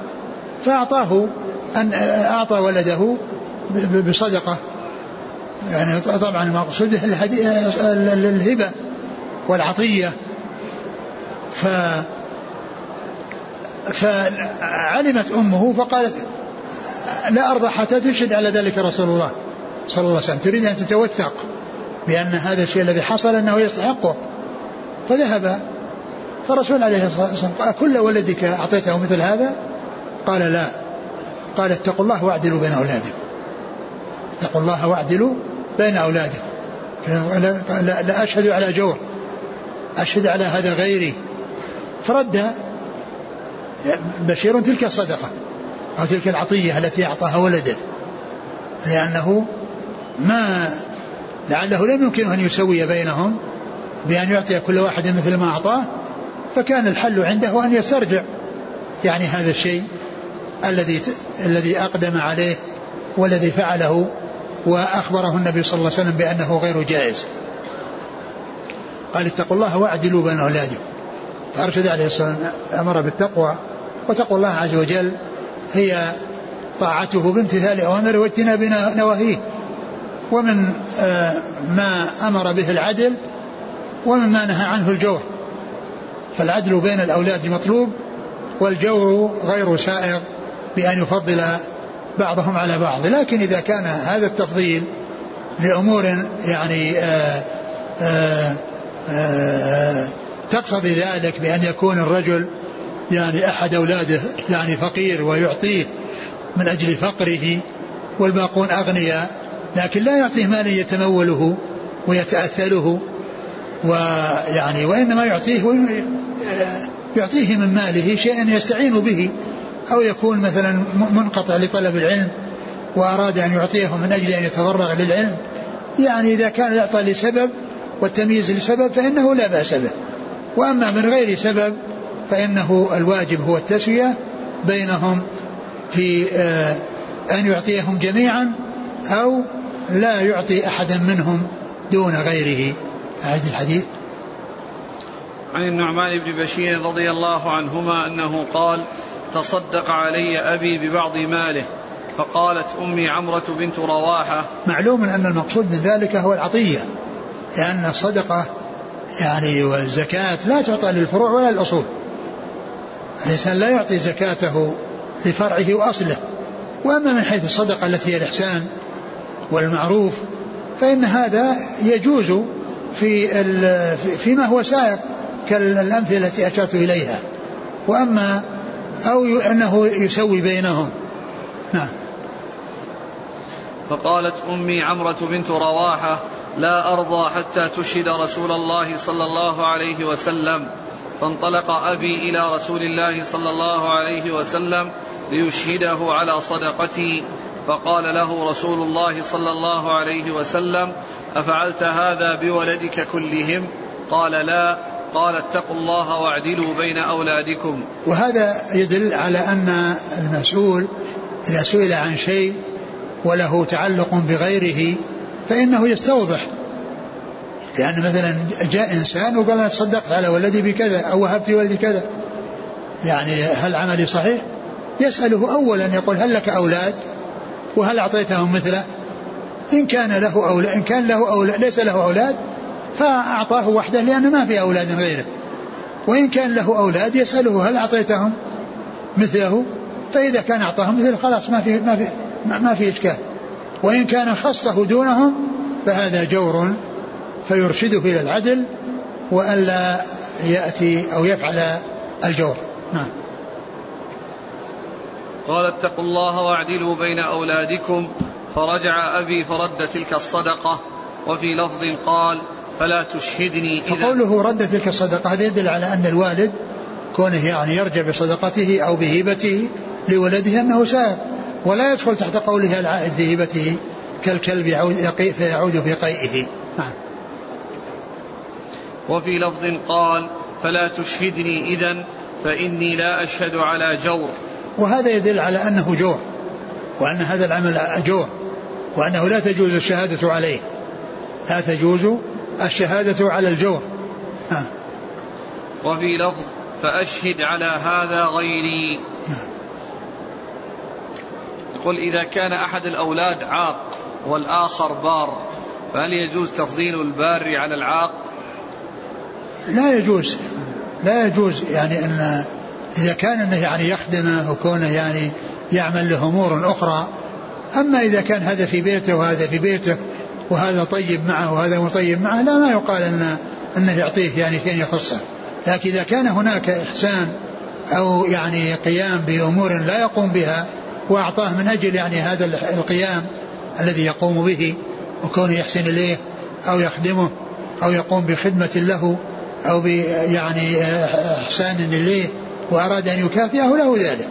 فأعطاه أن أعطى ولده بصدقة. يعني طبعا المقصود الهبة والعطية. ف فعلمت أمه فقالت لا أرضى حتى تشهد على ذلك رسول الله صلى الله عليه وسلم. تريد أن تتوثق بأن هذا الشيء الذي حصل أنه يستحقه. فذهب فالرسول عليه الصلاة والسلام قال كل ولدك أعطيته مثل هذا؟ قال لا. قال اتقوا الله واعدلوا بين أولادكم. اتقوا الله واعدلوا بين أولادكم. لا, لا أشهد على جور. أشهد على هذا غيري. فرد بشير تلك الصدقة أو تلك العطية التي أعطاها ولده. لأنه ما لعله لم يمكنه أن يسوي بينهم بأن يعطي كل واحد مثل ما أعطاه فكان الحل عنده أن يسترجع. يعني هذا الشيء الذي الذي أقدم عليه والذي فعله وأخبره النبي صلى الله عليه وسلم بأنه غير جائز. قال اتقوا الله واعدلوا بين أولادكم. فأرشد عليه الصلاة والسلام أمر بالتقوى وتقوى الله عز وجل هي طاعته بامتثال أوامره واجتناب نواهيه. ومن آه، ما أمر به العدل ومما نهى عنه الجور. فالعدل بين الأولاد مطلوب والجور غير سائغ بأن يفضل بعضهم على بعض. لكن إذا كان هذا التفضيل لأمور يعني آآ آه، آآ آه، آآ تقتضي ذلك بأن يكون الرجل يعني أحد أولاده يعني فقير ويعطيه من أجل فقره والباقون أغنياء لكن لا يعطيه مالا يتموله ويتأثله ويعني وإنما يعطيه يعطيه من ماله شيئا يستعين به أو يكون مثلا منقطع لطلب العلم وأراد أن يعطيه من أجل أن يتفرغ للعلم. يعني إذا كان يعطى لسبب والتمييز لسبب فإنه لا بأس به. وأما من غير سبب فإنه الواجب هو التسوية بينهم في آه، أن يعطيهم جميعا أو لا يعطي أحدا منهم دون غيره. أعد الحديث. عن النعمان بن بشير رضي الله عنهما أنه قال تصدق علي أبي ببعض ماله فقالت أمي عمرة بنت رواحة. معلوم أن المقصود من ذلك هو العطية لأن الصدقة يعني والزكاة لا تعطى للفروع ولا للأصول. الإنسان لا يعطي زكاته لفرعه وأصله. وأما من حيث الصدقة التي هي الإحسان والمعروف فإن هذا يجوز في فيما هو سائق كالأمثلة التي أشرت إليها. وأما أو أنه يسوي بينهم. نعم. فقالت أمي عمرة بنت رواحة لا أرضى حتى تشهد رسول الله صلى الله عليه وسلم. فانطلق أبي إلى رسول الله صلى الله عليه وسلم ليشهده على صدقتي. فقال له رسول الله صلى الله عليه وسلم أفعلت هذا بولدك كلهم؟ قال لا قال اتقوا الله واعدلوا بين أولادكم وهذا يدل على أن المسؤول إذا سئل عن شيء وله تعلق بغيره فإنه يستوضح لأن مثلا جاء إنسان وقال أنا تصدقت على ولدي بكذا أو وهبت ولدي كذا يعني هل عملي صحيح؟ يسأله أولا يقول هل لك أولاد؟ وهل أعطيتهم مثله؟ إن كان له أولاد إن كان له أولاد ليس له أولاد فأعطاه وحده لأنه ما في أولاد غيره. وإن كان له أولاد يسأله هل أعطيتهم مثله؟ فإذا كان أعطاهم مثله خلاص ما في ما في ما في إشكال. وإن كان خصه دونهم فهذا جور فيرشده إلى العدل وألا يأتي أو يفعل الجور. نعم. قال اتقوا الله واعدلوا بين أولادكم. فرجع أبي فرد تلك الصدقة وفي لفظ قال فلا تشهدني إذا فقوله رد تلك الصدقة هذا يدل على أن الوالد كونه يعني يرجع بصدقته أو بهبته لولده أنه سائر ولا يدخل تحت قوله العائد في هبته كالكلب يعود فيعود في قيئه. نعم. وفي لفظ قال فلا تشهدني إذا فإني لا أشهد على جور. وهذا يدل على أنه جور وأن هذا العمل جور وأنه لا تجوز الشهادة عليه. لا تجوز الشهادة على الجور. ها. وفي لفظ فأشهد على هذا غيري. يقول إذا كان أحد الأولاد عاق والآخر بار فهل يجوز تفضيل البار على العاق؟ لا يجوز. لا يجوز. يعني أن إذا كان أنه يعني يخدمه وكونه يعني يعمل له أمور أخرى أما إذا كان هذا في بيته وهذا في بيته وهذا طيب معه وهذا مطيب معه لا ما يقال أن أنه يعطيه يعني شيء يخصه. لكن إذا كان هناك إحسان أو يعني قيام بأمور لا يقوم بها وأعطاه من أجل يعني هذا القيام الذي يقوم به وكونه يحسن إليه أو يخدمه أو يقوم بخدمة له أو يعني إحسان إليه وأراد أن يكافئه له ذلك.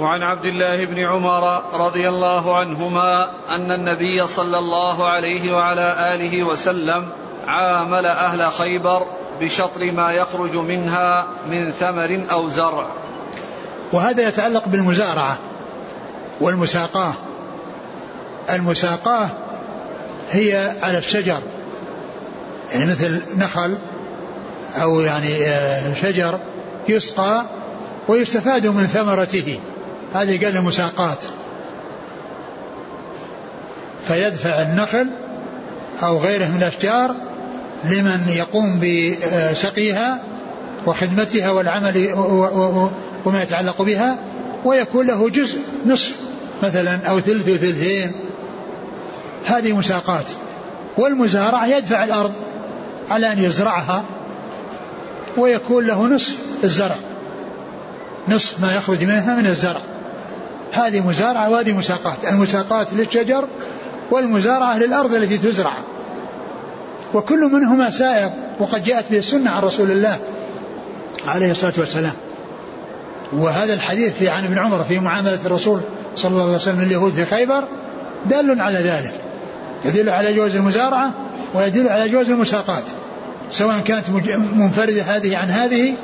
وعن عبد الله بن عمر رضي الله عنهما أن النبي صلى الله عليه وعلى آله وسلم عامل أهل خيبر بشطر ما يخرج منها من ثمر أو زرع. وهذا يتعلق بالمزارعة والمساقاة. المساقاة هي على الشجر. يعني مثل نخل أو يعني آه، شجر يسقى ويستفاد من ثمرته. هذه قال المساقات فيدفع النخل أو غيره من الأشجار لمن يقوم بسقيها وخدمتها والعمل وما يتعلق بها ويكون له جزء نصف مثلا أو ثلث وثلثين. هذه مساقات. والمزارع يدفع الأرض على أن يزرعها ويكون له نصف الزرع نصف ما يخرج منها من الزرع. هذه مزارعة وهذه مساقات. المساقات للشجر والمزارعة للأرض التي تزرع. وكل منهما سائغ وقد جاءت به السنة عن رسول الله عليه الصلاة والسلام. وهذا الحديث في عن ابن عمر في معاملة الرسول صلى الله عليه وسلم اليهود في خيبر دال على ذلك. يدل على جواز المزارعة ويدل على جواز المساقات سواء كانت منفردة هذه عن هذه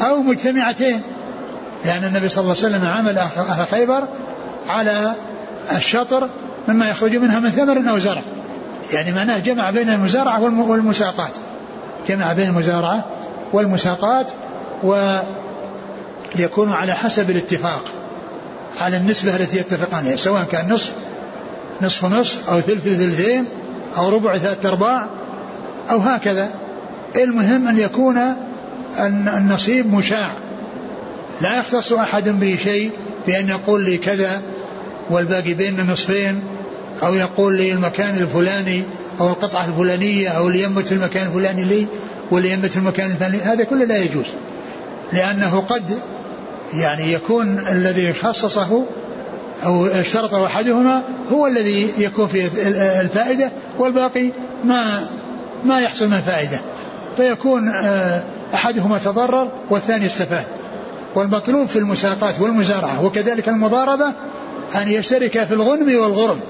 أو مجتمعتين. لأن النبي صلى الله عليه وسلم عامل أهل خيبر على الشطر مما يخرج منها من ثمر أو زرع. يعني معناه جمع بين المزارعة والمساقات. جمع بين المزارعة والمساقات ويكون على حسب الاتفاق على النسبة التي يتفقان عليها سواء كان نصف نصف نصف أو ثلث ثلثين أو ربع ثلاثة أرباع أو هكذا. المهم أن يكون النصيب مشاع. لا يختص أحد بشيء بأن يقول لي كذا والباقي بين نصفين أو يقول لي المكان الفلاني أو القطعة الفلانية أو اللي يمت المكان الفلاني لي واللي يمت المكان الفلاني هذا كله لا يجوز. لأنه قد يعني يكون الذي خصصه أو اشترط أحدهما هو الذي يكون فيه الفائدة والباقي ما ما يحصل من فائدة. فيكون آه، أحدهما تضرر والثاني استفاد والمطلوب في المساقات والمزارعة وكذلك المضاربة أن يشترك في الغنم والغرم.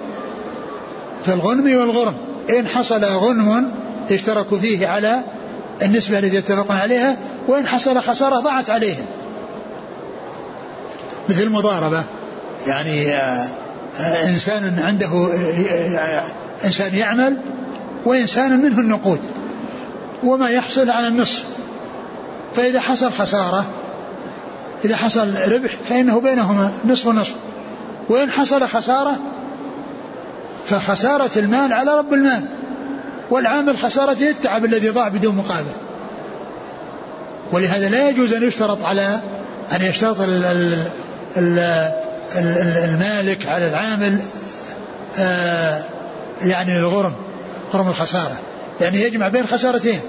في الغنم والغرم. إن حصل غنم اشتركوا فيه على النسبة التي يتفقون عليها وإن حصل خسارة ضاعت عليهم. مثل المضاربة. يعني آه، آه، إنسان عنده آه، إنسان يعمل وإنسان منه النقود. وما يحصل على النصف. فإذا حصل خسارة إذا حصل ربح فإنه بينهما نصف ونصف وإن حصل خسارة فخسارة المال على رب المال والعامل خسارته التعب الذي ضاع بدون مقابل. ولهذا لا يجوز أن يشترط على أن يشترط المالك على العامل آه، يعني الغرم غرم الخسارة. لأنه يجمع بين خسارتين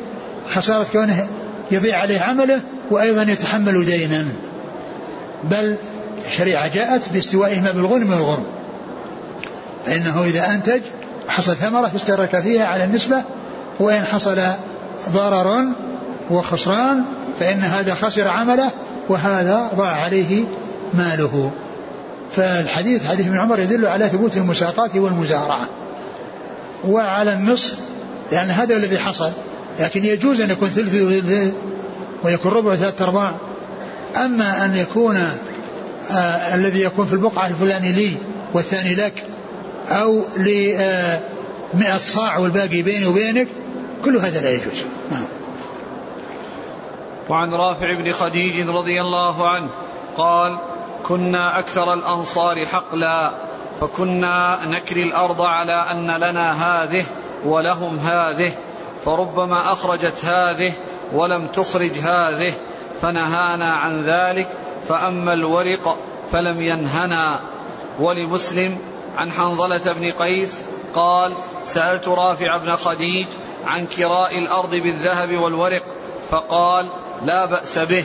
خسارة كونه يضيع عليه عمله وأيضا يتحمل دينا. بل الشريعة جاءت باستوائهما بالغنم والغرم فإنه إذا أنتج حصل ثمرة اشترك فيها على النسبة وإن حصل ضرر وخسران فإن هذا خسر عمله وهذا ضاع عليه ماله. فالحديث حديث ابن عمر يدل على ثبوت المساقات والمزارعة. وعلى النصف لأن هذا الذي حصل لكن يجوز أن يكون ثلث ويكون ربع ثلاثة أرباع. أما أن يكون آه الذي يكون في البقعة الفلاني لي والثاني لك أو ل آه مئة صاع والباقي بيني وبينك كل هذا لا يجوز. نعم. وعن رافع بن خديج رضي الله عنه قال كنا أكثر الأنصار حقلا فكنا نكري الأرض على أن لنا هذه ولهم هذه فربما أخرجت هذه ولم تخرج هذه فنهانا عن ذلك. فأما الورق فلم ينهنا. ولمسلم عن حنظلة بن قيس قال سألت رافع بن خديج عن كراء الأرض بالذهب والورق فقال لا بأس به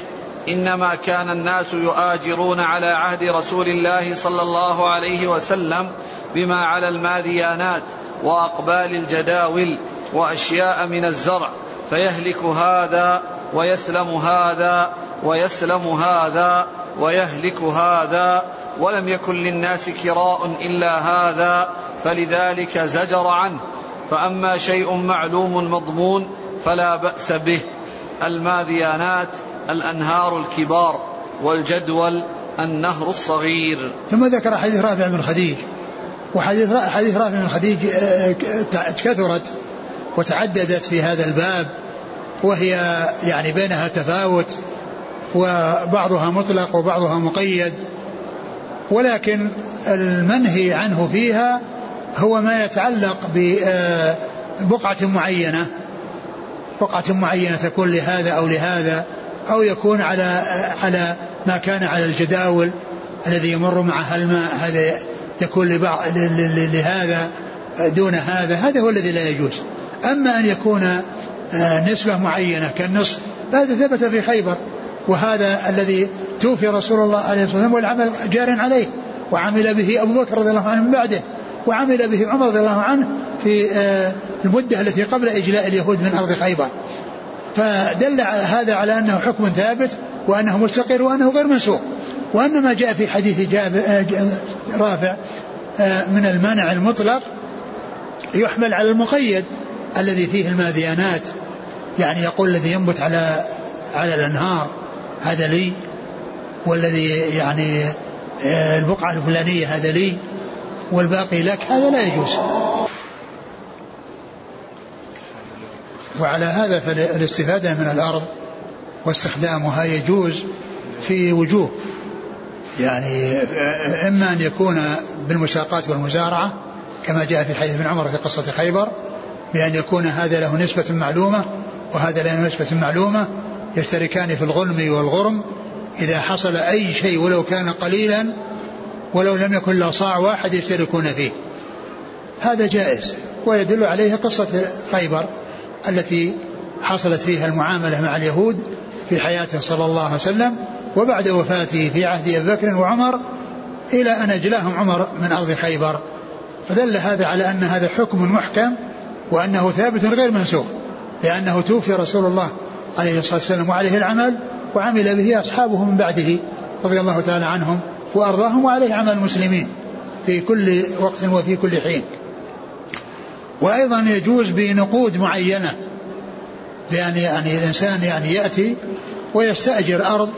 إنما كان الناس يؤاجرون على عهد رسول الله صلى الله عليه وسلم بما على الماديانات وأقبال الجداول وأشياء من الزرع فيهلك هذا ويسلم هذا ويسلم هذا ويهلك هذا ولم يكن للناس كراء إلا هذا فلذلك زجر عنه. فأما شيء معلوم مضمون فلا بأس به الماذيانات الأنهار الكبار والجدول النهر الصغير. ثم ذكر حديث رافع بن خديج وحديث حديث رافع بن خديج آه، كثرت وتعددت في هذا الباب. وهي يعني بينها تفاوت وبعضها مطلق وبعضها مقيد ولكن المنهي عنه فيها هو ما يتعلق ببقعة معينة بقعة معينة تكون لهذا أو لهذا أو يكون على على ما كان على الجداول الذي يمر معها الماء هذا يكون لبعض لهذا دون هذا هذا هو الذي لا يجوز. أما أن يكون نسبة معينة كالنصف. فهذا ثبت في خيبر وهذا الذي توفي رسول الله عليه الصلاة والسلام والعمل جار عليه. وعمل به أبو بكر رضي الله عنه من بعده وعمل به عمر رضي الله عنه في آه، المدة التي قبل إجلاء اليهود من أرض خيبر. فدل هذا على أنه حكم ثابت وأنه مستقر وأنه غير منسوخ. وأن ما جاء في حديث آه، رافع من المانع المطلق يحمل على المقيد. الذي فيه الماذيانات يعني يقول الذي ينبت على على الأنهار هذا لي. والذي يعني آه، البقعة الفلانية هذا لي. والباقي لك هذا لا يجوز. وعلى هذا فالاستفادة من الأرض واستخدامها يجوز في وجوه. يعني آه، إما أن يكون بالمساقات والمزارعة كما جاء في حديث ابن عمر في قصة خيبر بأن يكون هذا له نسبة معلومة وهذا له نسبة معلومة يشتركان في الغنم والغرم. إذا حصل أي شيء ولو كان قليلا ولو لم يكن له صاع واحد يشتركون فيه. هذا جائز ويدل عليه قصة خيبر التي حصلت فيها المعاملة مع اليهود في حياته صلى الله عليه وسلم وبعد وفاته في عهد أبي بكر وعمر إلى أن أجلاهم عمر من أرض خيبر. فدل هذا على أن هذا حكم محكم وأنه ثابت غير منسوخ لأنه توفي رسول الله عليه الصلاة والسلام وعليه العمل وعمل به أصحابه من بعده رضي الله تعالى عنهم وأرضاهم وعليه عمل المسلمين في كل وقت وفي كل حين. وأيضا يجوز بنقود معينة بأن يعني الإنسان يعني يأتي ويستأجر أرض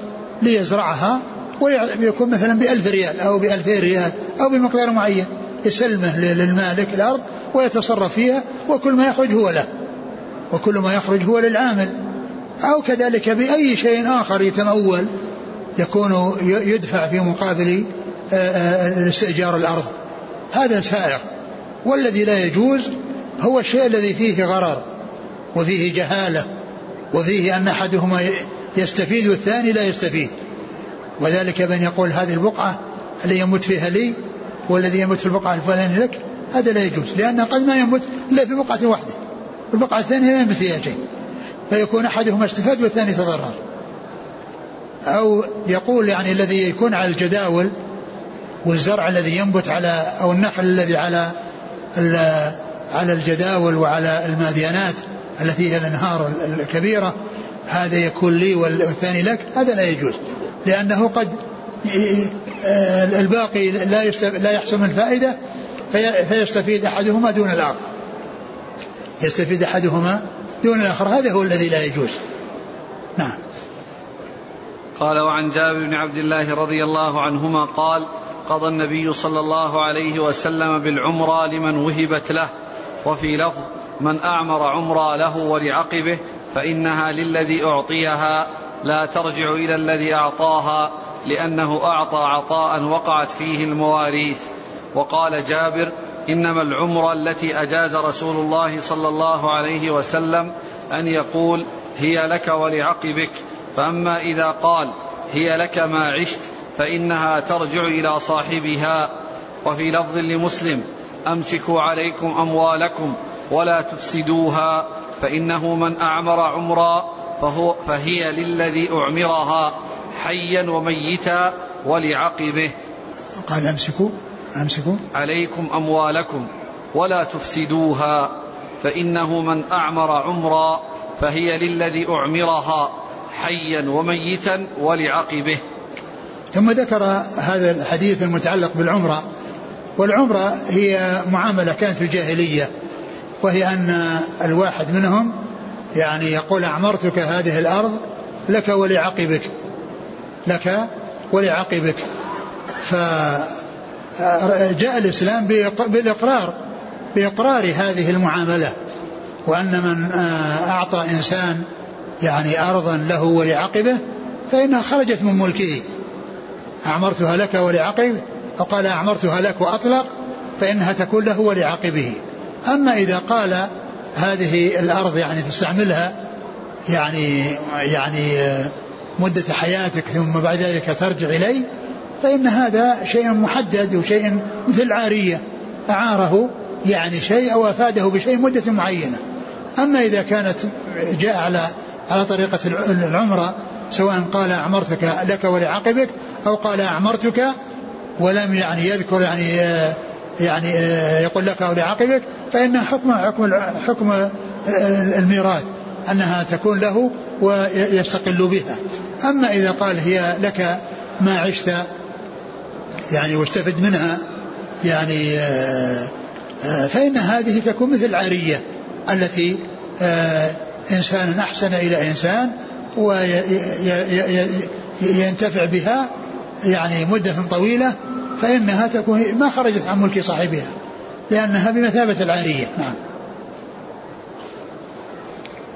ليزرعها ويكون مثلا بألف ريال أو بألفين ريال أو بمقدار معين. يسلمه للمالك الأرض ويتصرف فيها وكل ما يخرج هو له. وكل ما يخرج هو للعامل. أو كذلك بأي شيء آخر يتمول يكون يدفع في مقابل آه، آه، استئجار الأرض. هذا سائغ. والذي لا يجوز هو الشيء الذي فيه غرر وفيه جهالة وفيه أن أحدهما يستفيد والثاني لا يستفيد. وذلك بأن يقول هذه البقعة اللي يموت فيها لي والذي يموت في البقعة الفلانية لك هذا لا يجوز لأن قد ما يموت إلا في بقعة واحدة البقعة الثانية لا ينبت فيها شيء فيكون أحدهما استفاد والثاني تضرر. أو يقول يعني الذي يكون على الجداول والزرع الذي ينبت على أو النخل الذي على على الجداول وعلى الماديانات التي هي الأنهار الكبيرة هذا يكون لي والثاني لك هذا لا يجوز. لأنه قد الباقي لا لا يحصل من فائده فيستفيد أحدهما دون الآخر. يستفيد أحدهما دون الآخر. هذا هو الذي لا يجوز. نعم. قال وعن جابر بن عبد الله رضي الله عنهما قال قضى النبي صلى الله عليه وسلم بالعمرة لمن وهبت له. وفي لفظ من أعمر عمرا له ولعقبه فإنها للذي أعطيها. لا ترجع إلى الذي أعطاها لأنه أعطى عطاء وقعت فيه المواريث. وقال جابر إنما العمر التي أجاز رسول الله صلى الله عليه وسلم أن يقول هي لك ولعقبك. فأما إذا قال هي لك ما عشت فإنها ترجع إلى صاحبها. وفي لفظ لمسلم أمسكوا عليكم أموالكم ولا تفسدوها فإنه من أعمر عمرا فهو فهي للذي أعمرها حيا وميتا ولعقبه. قال أمسكوا أمسكوا. عليكم أموالكم ولا تفسدوها فإنه من أعمر عمرا فهي للذي أعمرها حيا وميتا ولعقبه. ثم ذكر هذا الحديث المتعلق بالعمرة والعمرة هي معاملة كانت في الجاهلية وهي أن الواحد منهم يعني يقول أعمرتك هذه الأرض لك ولعقبك لك ولعقبك. فجاء الإسلام بالإقرار بإقرار هذه المعاملة. وأن من أعطى إنسان يعني أرضا له ولعقبه فإنها خرجت من ملكه. أعمرتها لك ولعقبه فقال أعمرتها لك وأطلق فإنها تكون له ولعقبه. أما إذا قال هذه الأرض يعني تستعملها يعني يعني مدة حياتك ثم بعد ذلك ترجع إلي فإن هذا شيء محدد وشيء مثل عارية أعاره يعني شيء أو أفاده بشيء مدة معينة. أما إذا كانت جاء على على طريقة العمرة سواء قال أعمرتك لك ولعقبك أو قال أعمرتك ولم يعني يذكر يعني يعني يقول لك أو لعقبك فإن حكم حكم حكم الميراث أنها تكون له ويستقل بها. أما إذا قال هي لك ما عشت يعني واستفد منها يعني فإن هذه تكون مثل العارية التي إنسان أحسن إلى إنسان وينتفع بها يعني مدة طويلة فإنها تكون ما خرجت عن ملك صاحبها لأنها بمثابة العارية نعم.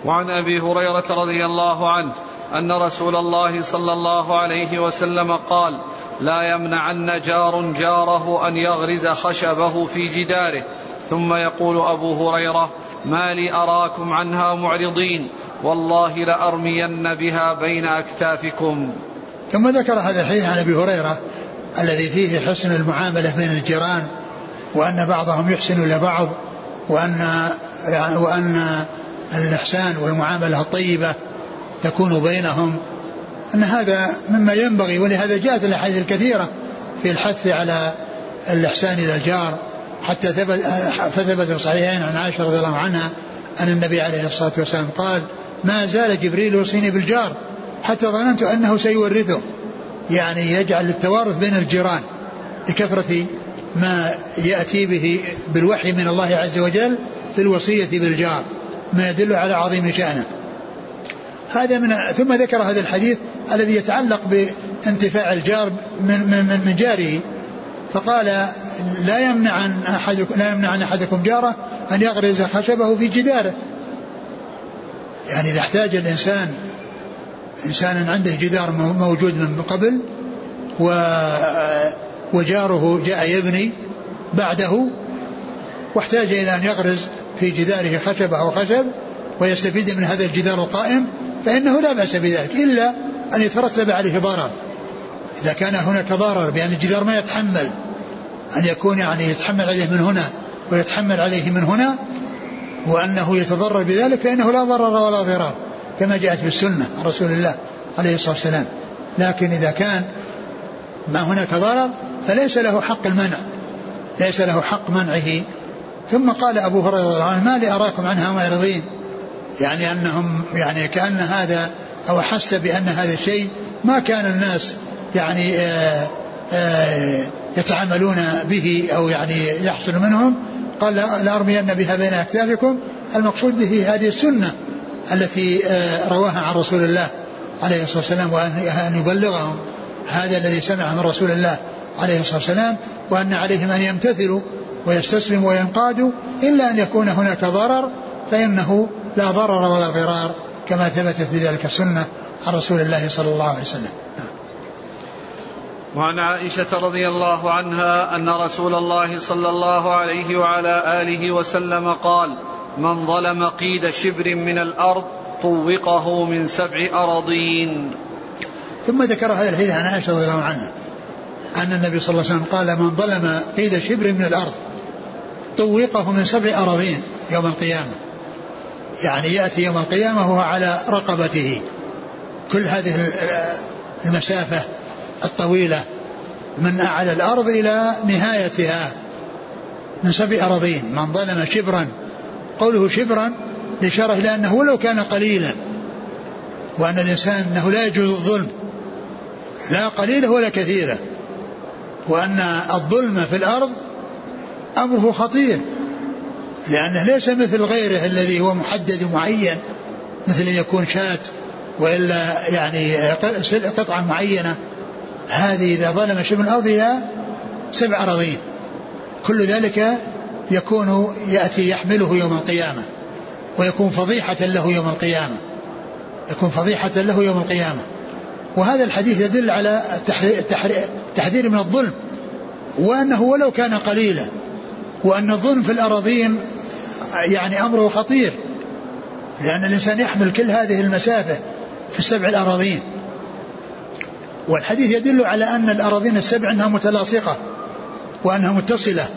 وعن أبي هريرة رضي الله عنه أن رسول الله صلى الله عليه وسلم قال لا يمنعن جار جاره أن يغرز خشبه في جداره. ثم يقول أبو هريرة ما لي أراكم عنها معرضين والله لأرمين بها بين أكتافكم. ثم ذكر هذا الحديث عن أبي هريرة الذي فيه حسن المعاملة بين الجيران وأن بعضهم يحسن إلى بعض وأن يعني وأن الإحسان والمعاملة الطيبة تكون بينهم. أن هذا مما ينبغي ولهذا جاءت الأحاديث الكثيرة في الحث على الإحسان إلى الجار حتى ثبت فثبت في الصحيحين عن عائشة رضي الله عنها أن النبي عليه الصلاة والسلام قال ما زال جبريل يوصيني بالجار حتى ظننت أنه سيورثه. يعني يجعل التوارث بين الجيران لكثرة ما يأتي به بالوحي من الله عز وجل في الوصية بالجار ما يدل على عظيم شأنه هذا من ثم ذكر هذا الحديث الذي يتعلق بانتفاع الجار من من من جاره فقال لا يمنع عن احدكم لا يمنع عن أحدكم جاره أن يغرز خشبه في جداره. يعني إذا احتاج الإنسان إنسان عنده جدار موجود من قبل و وجاره جاء يبني بعده واحتاج إلى أن يغرز في جداره خشبه أو خشب ويستفيد من هذا الجدار القائم فإنه لا بأس بذلك إلا أن يترتب عليه ضرر. إذا كان هناك ضرر بأن الجدار ما يتحمل أن يكون يعني يتحمل عليه من هنا ويتحمل عليه من هنا وأنه يتضرر بذلك فإنه لا ضرر ولا ضرار. كما جاءت بالسنة عن رسول الله عليه الصلاة والسلام. لكن إذا كان ما هناك ضرر فليس له حق المنع ليس له حق منعه. ثم قال أبو هريرة رضي الله عنه ما لي أراكم عنها معرضين يعني أنهم يعني كأن هذا أو حس بأن هذا الشيء ما كان الناس يعني آآ آآ يتعاملون به أو يعني يحصل منهم. قال لأرمين بها بين أكتافكم. المقصود به هذه السنة. التي رواها عن رسول الله عليه الصلاة والسلام وأن يبلغهم هذا الذي سمع من رسول الله عليه الصلاة والسلام وأن عليهم أن يمتثلوا ويستسلم وينقاد إلا أن يكون هناك ضرر فإنه لا ضرر ولا ضرار كما ثبتت بذلك السنة عن رسول الله صلى الله عليه وسلم. وعن عائشة رضي الله عنها أن رسول الله صلى الله عليه وعلى آله وسلم قال من ظلم قيد شبر من الأرض طوقه من سبع أراضين. ثم ذكر هذا الحديث عن عائشة رضي الله عنها أن النبي صلى الله عليه وسلم قال من ظلم قيد شبر من الأرض طوقه من سبع أراضين يوم القيامة. يعني يأتي يوم القيامة وهو على رقبته. كل هذه المسافة الطويلة من أعلى الأرض إلى نهايتها من سبع أراضين. من ظلم شبرا قوله شبرا لإشارة إلى أنه ولو كان قليلا وأن الإنسان أنه لا يجوز الظلم لا قليلة ولا كثيرة وأن الظلم في الأرض أمره خطير لأنه ليس مثل غيره الذي هو محدد معين مثل أن يكون شاة وإلا يعني قطعة معينة. هذه إذا ظلم شبه الأرض إلى سبع أراضين كل ذلك يكون يأتي يحمله يوم القيامة ويكون فضيحة له يوم القيامة يكون فضيحة له يوم القيامة. وهذا الحديث يدل على التحذير من الظلم وأنه ولو كان قليلا وأن الظلم في الأراضين يعني أمره خطير لأن الإنسان يحمل كل هذه المسافة في السبع الأراضين. والحديث يدل على أن الأراضين السبع أنها متلاصقة وأنها متصلة.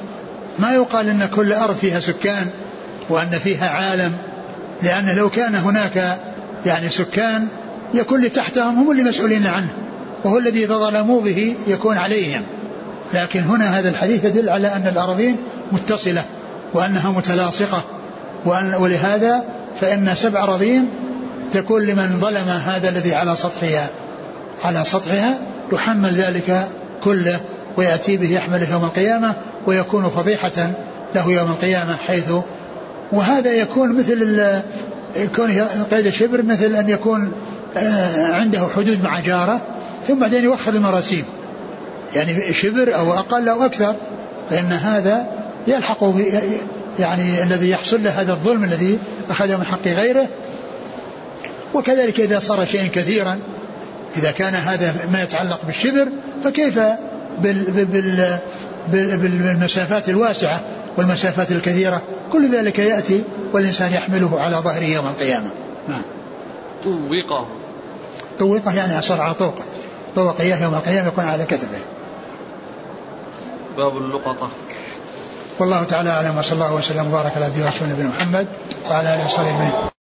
ما يقال أن كل أرض فيها سكان وأن فيها عالم لأن لو كان هناك يعني سكان يكون اللي تحتهم هم اللي مسؤولين عنه وهو الذي إذا ظلموا به يكون عليهم. لكن هنا هذا الحديث يدل على أن الأراضين متصلة وأنها متلاصقة وأن ولهذا فإن سبع أراضين تكون لمن ظلم هذا الذي على سطحها على سطحها يحمل ذلك كله ويأتي به يحمله يوم القيامة ويكون فضيحة له يوم القيامة حيث وهذا يكون مثل كونه قيد الشبر مثل أن يكون آه، عنده حدود مع جاره ثم بعدين يوخر المراسيم. يعني شبر أو أقل أو أكثر فإن هذا يلحق يعني الذي يحصل له هذا الظلم الذي أخذه من حق غيره. وكذلك إذا صار شيئا كثيرا إذا كان هذا ما يتعلق بالشبر فكيف بال بال بالمسافات الواسعة والمسافات الكثيرة. كل ذلك يأتي والإنسان يحمله على ظهره يوم القيامة. نعم. طوقه. طوقه يعني أسرع طوقه. طوق إياه يوم القيامة يكون على كتفه. باب اللقطة. والله تعالى أعلم وصلى الله وسلم وبارك على نبينا محمد وعلى آله وصحبه أجمعين.